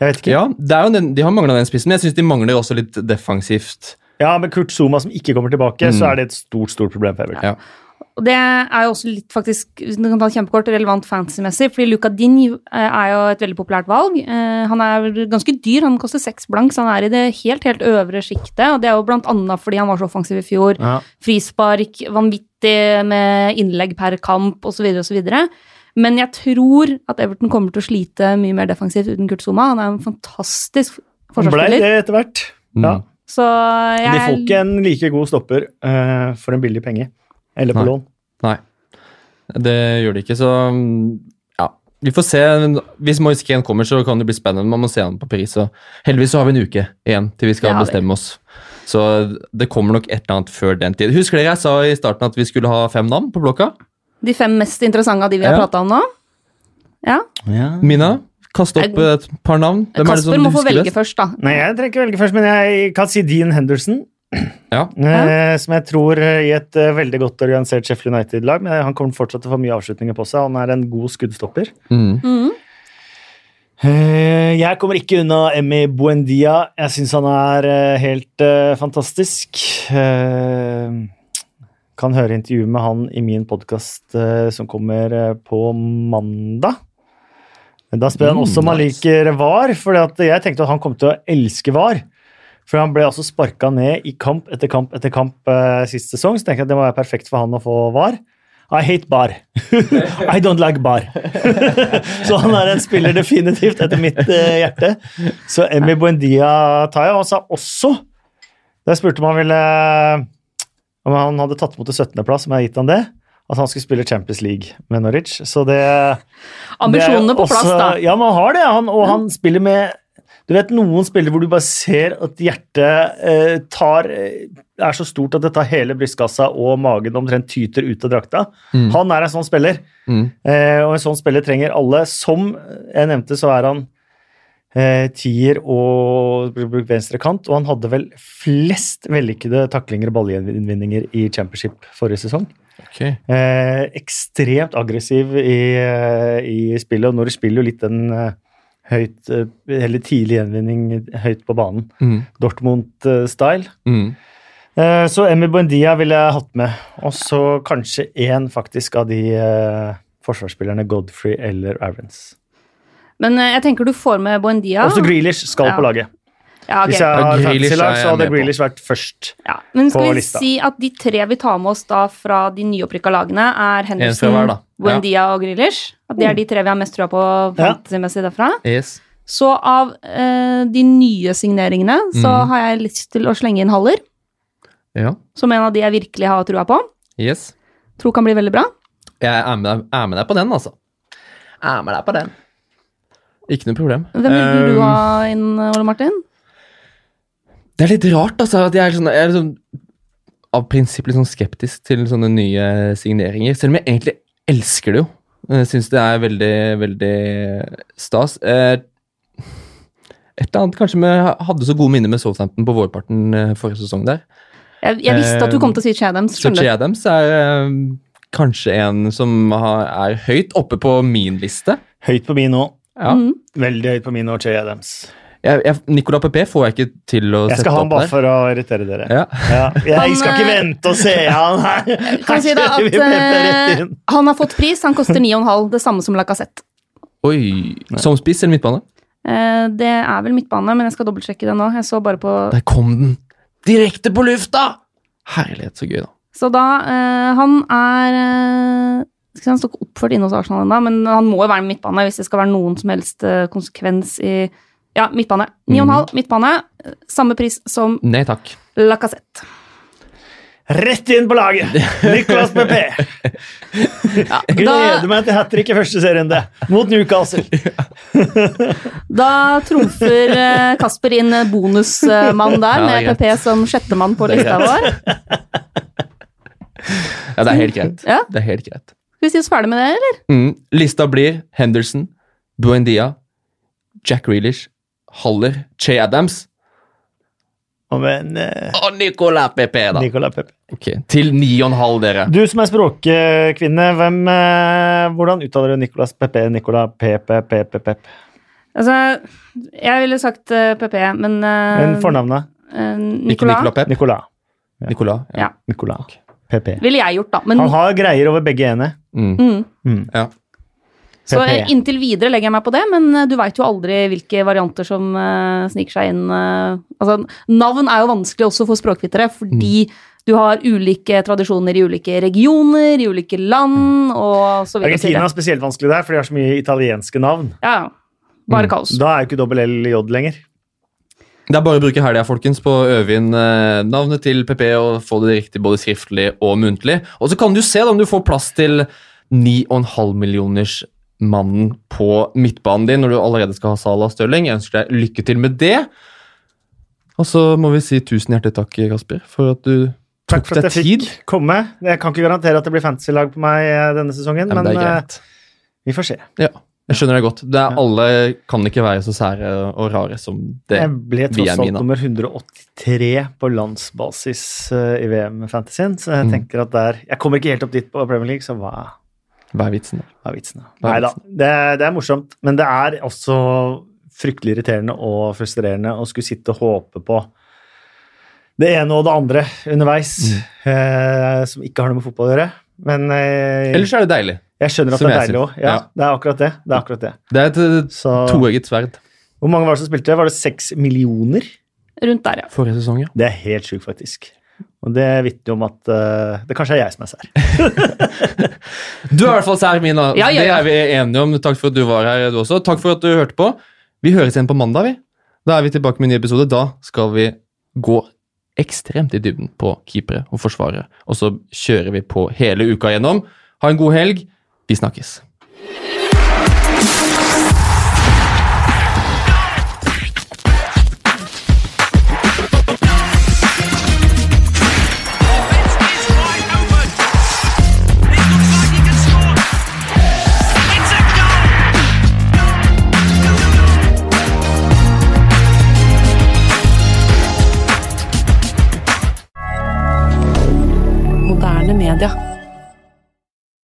Jeg vet ikke. Ja, det er jo den, De har mangla den spissen, men jeg syns de mangler også litt defensivt. Ja, med Kurt Zuma som ikke kommer tilbake, Mm. så er det et stort stort problem for Everton. Ja. Og det er jo også litt faktisk, hvis du kan ta kjempekort, relevant fantasy-messig, fordi Luca Din er jo et veldig populært valg. Eh, Han er ganske dyr, han koster seks blank, så han er i det helt, helt øvre sjiktet. Og det er jo blant annet fordi han var så offensiv i fjor. Ja. Frispark, vanvittig med innlegg per kamp osv. osv. Men jeg tror at Everton kommer til å slite mye mer defensivt uten Kurt Zuma. Han er en fantastisk Han ble det etter hvert. Mm. Ja. Så De får ikke en like god stopper uh, for en billig penge. Eller på Nei. lån. Nei, det gjør de ikke, så mm, ja. Vi får se. Hvis Moise kommer, så kan det bli spennende. Man må se han på pris. Og heldigvis så har vi en uke igjen til vi skal ja, bestemme oss. Så det kommer nok et eller annet før den tid. Husker dere jeg sa i starten at vi skulle ha fem navn på blokka? De fem mest interessante av de vi har Ja. prata om nå. Ja. Mina, Kaste opp et par navn. Hvem er det Kasper som må få velge best? først, da. Nei, jeg trenger ikke velge først, men jeg kan si Dean Henderson. Ja. Eh, som jeg tror eh, i et uh, veldig godt organisert Sheffield United-lag. Men han kommer fortsatt til å få mye avslutninger på seg. Han er en god skuddstopper. Mm. Mm. Eh, jeg kommer ikke unna Emmy Buendia. Jeg syns han er uh, helt uh, fantastisk. Eh, kan høre intervjuet med han i min podkast som kommer eh, på mandag. Da spør han Mm, også om han liker VAR, for jeg tenkte at han kom til å elske VAR. For han ble altså sparka ned i kamp etter kamp etter kamp eh, sist sesong, så tenkte jeg at det må være perfekt for han å få VAR. I hate bar. I don't like bar. så han er en spiller definitivt etter mitt eh, hjerte. Så Emmy Buendia tar jeg. Og han sa også, da jeg spurte om han ville om han hadde tatt imot til 17.-plass, om jeg har gitt han det, at han skulle spille Champions League med Norwich. Så det Ambisjonene det på plass, også- da. Ja, men han har det. Han, og han spiller med Du vet noen spillere hvor du bare ser at hjertet eh, tar eh, er så stort at det tar hele brystkassa og magen omtrent tyter ut av drakta. Mm. Han er en sånn spiller, Mm. eh, og en sånn spiller trenger alle. Som jeg nevnte, så er han eh, tier og venstre kant, og han hadde vel flest vellykkede taklinger og ballgjenvinninger i championship forrige sesong. Okay. Eh, ekstremt aggressiv i, eh, i spillet, og når du spiller jo litt den eh, høyt, eller tidlig gjenvinning høyt på banen. Mm. Dortmund-style. Mm. Eh, så Emmy Buendia ville jeg hatt med. Og så kanskje én faktisk av de eh, forsvarsspillerne, Godfrey eller Aarons. Men eh, jeg tenker du får med Buendia. Også Grealish skal Ja. på laget. Ja, okay. Hvis jeg har Grealish fantasy-lag, så hadde. Grealish vært først. Ja, men skal vi lista. si at de tre vi tar med oss da fra de nyopprykka lagene, er Henderson, hver. Ja. Buendia og Grealish? At det er de tre vi har mest trua på fantasy-messig derfra? Yes. Så av eh, de nye signeringene så mm. har jeg lyst til å slenge inn Haller, Ja. som en av de jeg virkelig har trua på. Yes. Tror kan bli veldig bra. Jeg er med, deg- er med deg på den, altså. Jeg Er med deg på den. Ikke noe problem. Hvem vil du Um, ha inn, Ole Martin? Det er litt rart, altså. At jeg er, sånn, jeg er sånn, av prinsipp litt sånn skeptisk til sånne nye signeringer. Selv om jeg egentlig elsker det jo. Jeg syns det er veldig, veldig stas. Eh, Et eller annet kanskje vi hadde så gode minner med Southampton på vårparten eh, forrige sesong der. Jeg, jeg visste at du kom til å si Chadams. Så skjønner Che du? Adams er eh, kanskje en som er høyt oppe på min liste. Høyt på min nå. Ja. Mhm. Veldig høyt på min og Che Adams. Jeg, jeg, Nicola Pepe får jeg ikke til å sette opp der. Jeg skal ha han bare der. for å irritere dere. Ja. Ja, jeg Han, skal ikke eh, vente og se han her. Kan si da at inn. han har fått pris. Han koster 9,5, det samme som Lacassette. Oi. Som spiss eller midtbane? Uh, det er vel midtbane, men jeg skal dobbeltsjekke det nå. Jeg så bare på Der kom den! Direkte på lufta! Herlighet, så gøy, da. Så da uh, Han er skal Han stå ikke oppført inne hos Arsenal ennå, men han må jo være med midtbane hvis det skal være noen som helst eh, konsekvens i Ja, midtbane. 9,5 midtbane. eh, Samme pris som Nei takk. Lacassette. Rett inn på laget! Nicolas Pepe. Da, Gleder meg til hat trick i første serierunde mot Newcastle. da trumfer eh, Kasper inn bonusmann der, er med ja, PP som sjettemann på lista vår. Ja, det er helt greit. Ja. Det er helt greit. Skal vi si oss ferdig med det, eller? Mm. Lista blir Henderson, Buendia, Jack Reelish, Haller, Che Adams Og Men eh, og Nicola Pepe, da. Nicola Pepe. Ok, Til 9,5, dere. Du som er språkkvinne, hvem, eh, hvordan uttaler du Nicolas Pepe? Nicola Pepe, Pepe, Pepe. Altså, jeg ville sagt eh, PP, men uh, Men fornavnet? eh, Ikke Nicola Nicolas Pep. Nicolas. Nicola. Ja. Nicolas. Pepe. ville jeg gjort, da. Men Han har greier over begge ene. Mm. mm. Mm. Ja. Så inntil videre legger jeg meg på det, men eh, du veit jo aldri hvilke varianter som uh, sniker seg inn. Uh, altså, navn er jo vanskelig også for språkvitere, fordi du har ulike tradisjoner i ulike regioner, i ulike land, og så videre. Argentina er spesielt vanskelig der, for de har så mye italienske navn. Ja, bare kaos. Da er jo ikke dobbel L J lenger. Det er bare å bruke helga folkens, på å øve inn eh, navnet til PP og få det riktig både skriftlig og muntlig. Og så kan du se da, om du får plass til 9,5 millioners mannen på midtbanen din når du allerede skal ha Salah Stirling. Jeg ønsker deg lykke til med det. Og så må vi si tusen hjertelig takk, Kasper, for at du tok deg tid. Takk for at jeg fikk komme. Jeg kan ikke garantere at det blir fantasy-lag på meg eh, denne sesongen, Ja, men men, det er eh, vi får se. Ja, jeg skjønner det godt. Det er. Alle kan ikke være så sære og rare som det. Jeg ble er tross alt nummer 183 på landsbasis eh, i VM-fantasyen, så jeg Mm. tenker at der Jeg kommer ikke helt opp dit på Premier League, så hva, Hva er vitsen? da? hva er vitsen? da? Er Nei da, det, det er morsomt, men det er også fryktelig irriterende og frustrerende å skulle sitte og håpe på det ene og det andre underveis, Mm. eh, som ikke har noe med fotball å gjøre. Men eh, Ellers er det deilig. jeg skjønner at som det er deilig òg. Ja, Ja. Det er akkurat det. det, er akkurat det. Det er et eh, Så, toegget sverd. hvor mange var det som spilte? Var det seks millioner? Rundt der, ja. Forrige sesong, ja. Det er helt sjukt, faktisk. Og det vitner om at uh, det kanskje er jeg som er sær. Du er i hvert fall sær, Mina. Ja, ja, ja. Det er vi enige om. Takk for at du var her, du også. Takk for at du hørte på. Vi høres igjen på mandag, vi. Da er vi tilbake med en ny episode. Da skal vi gå ekstremt i dybden på keepere og forsvarere. Og så kjører vi på hele uka gjennom. Ha en god helg. Vi snakkes. Rüdiger.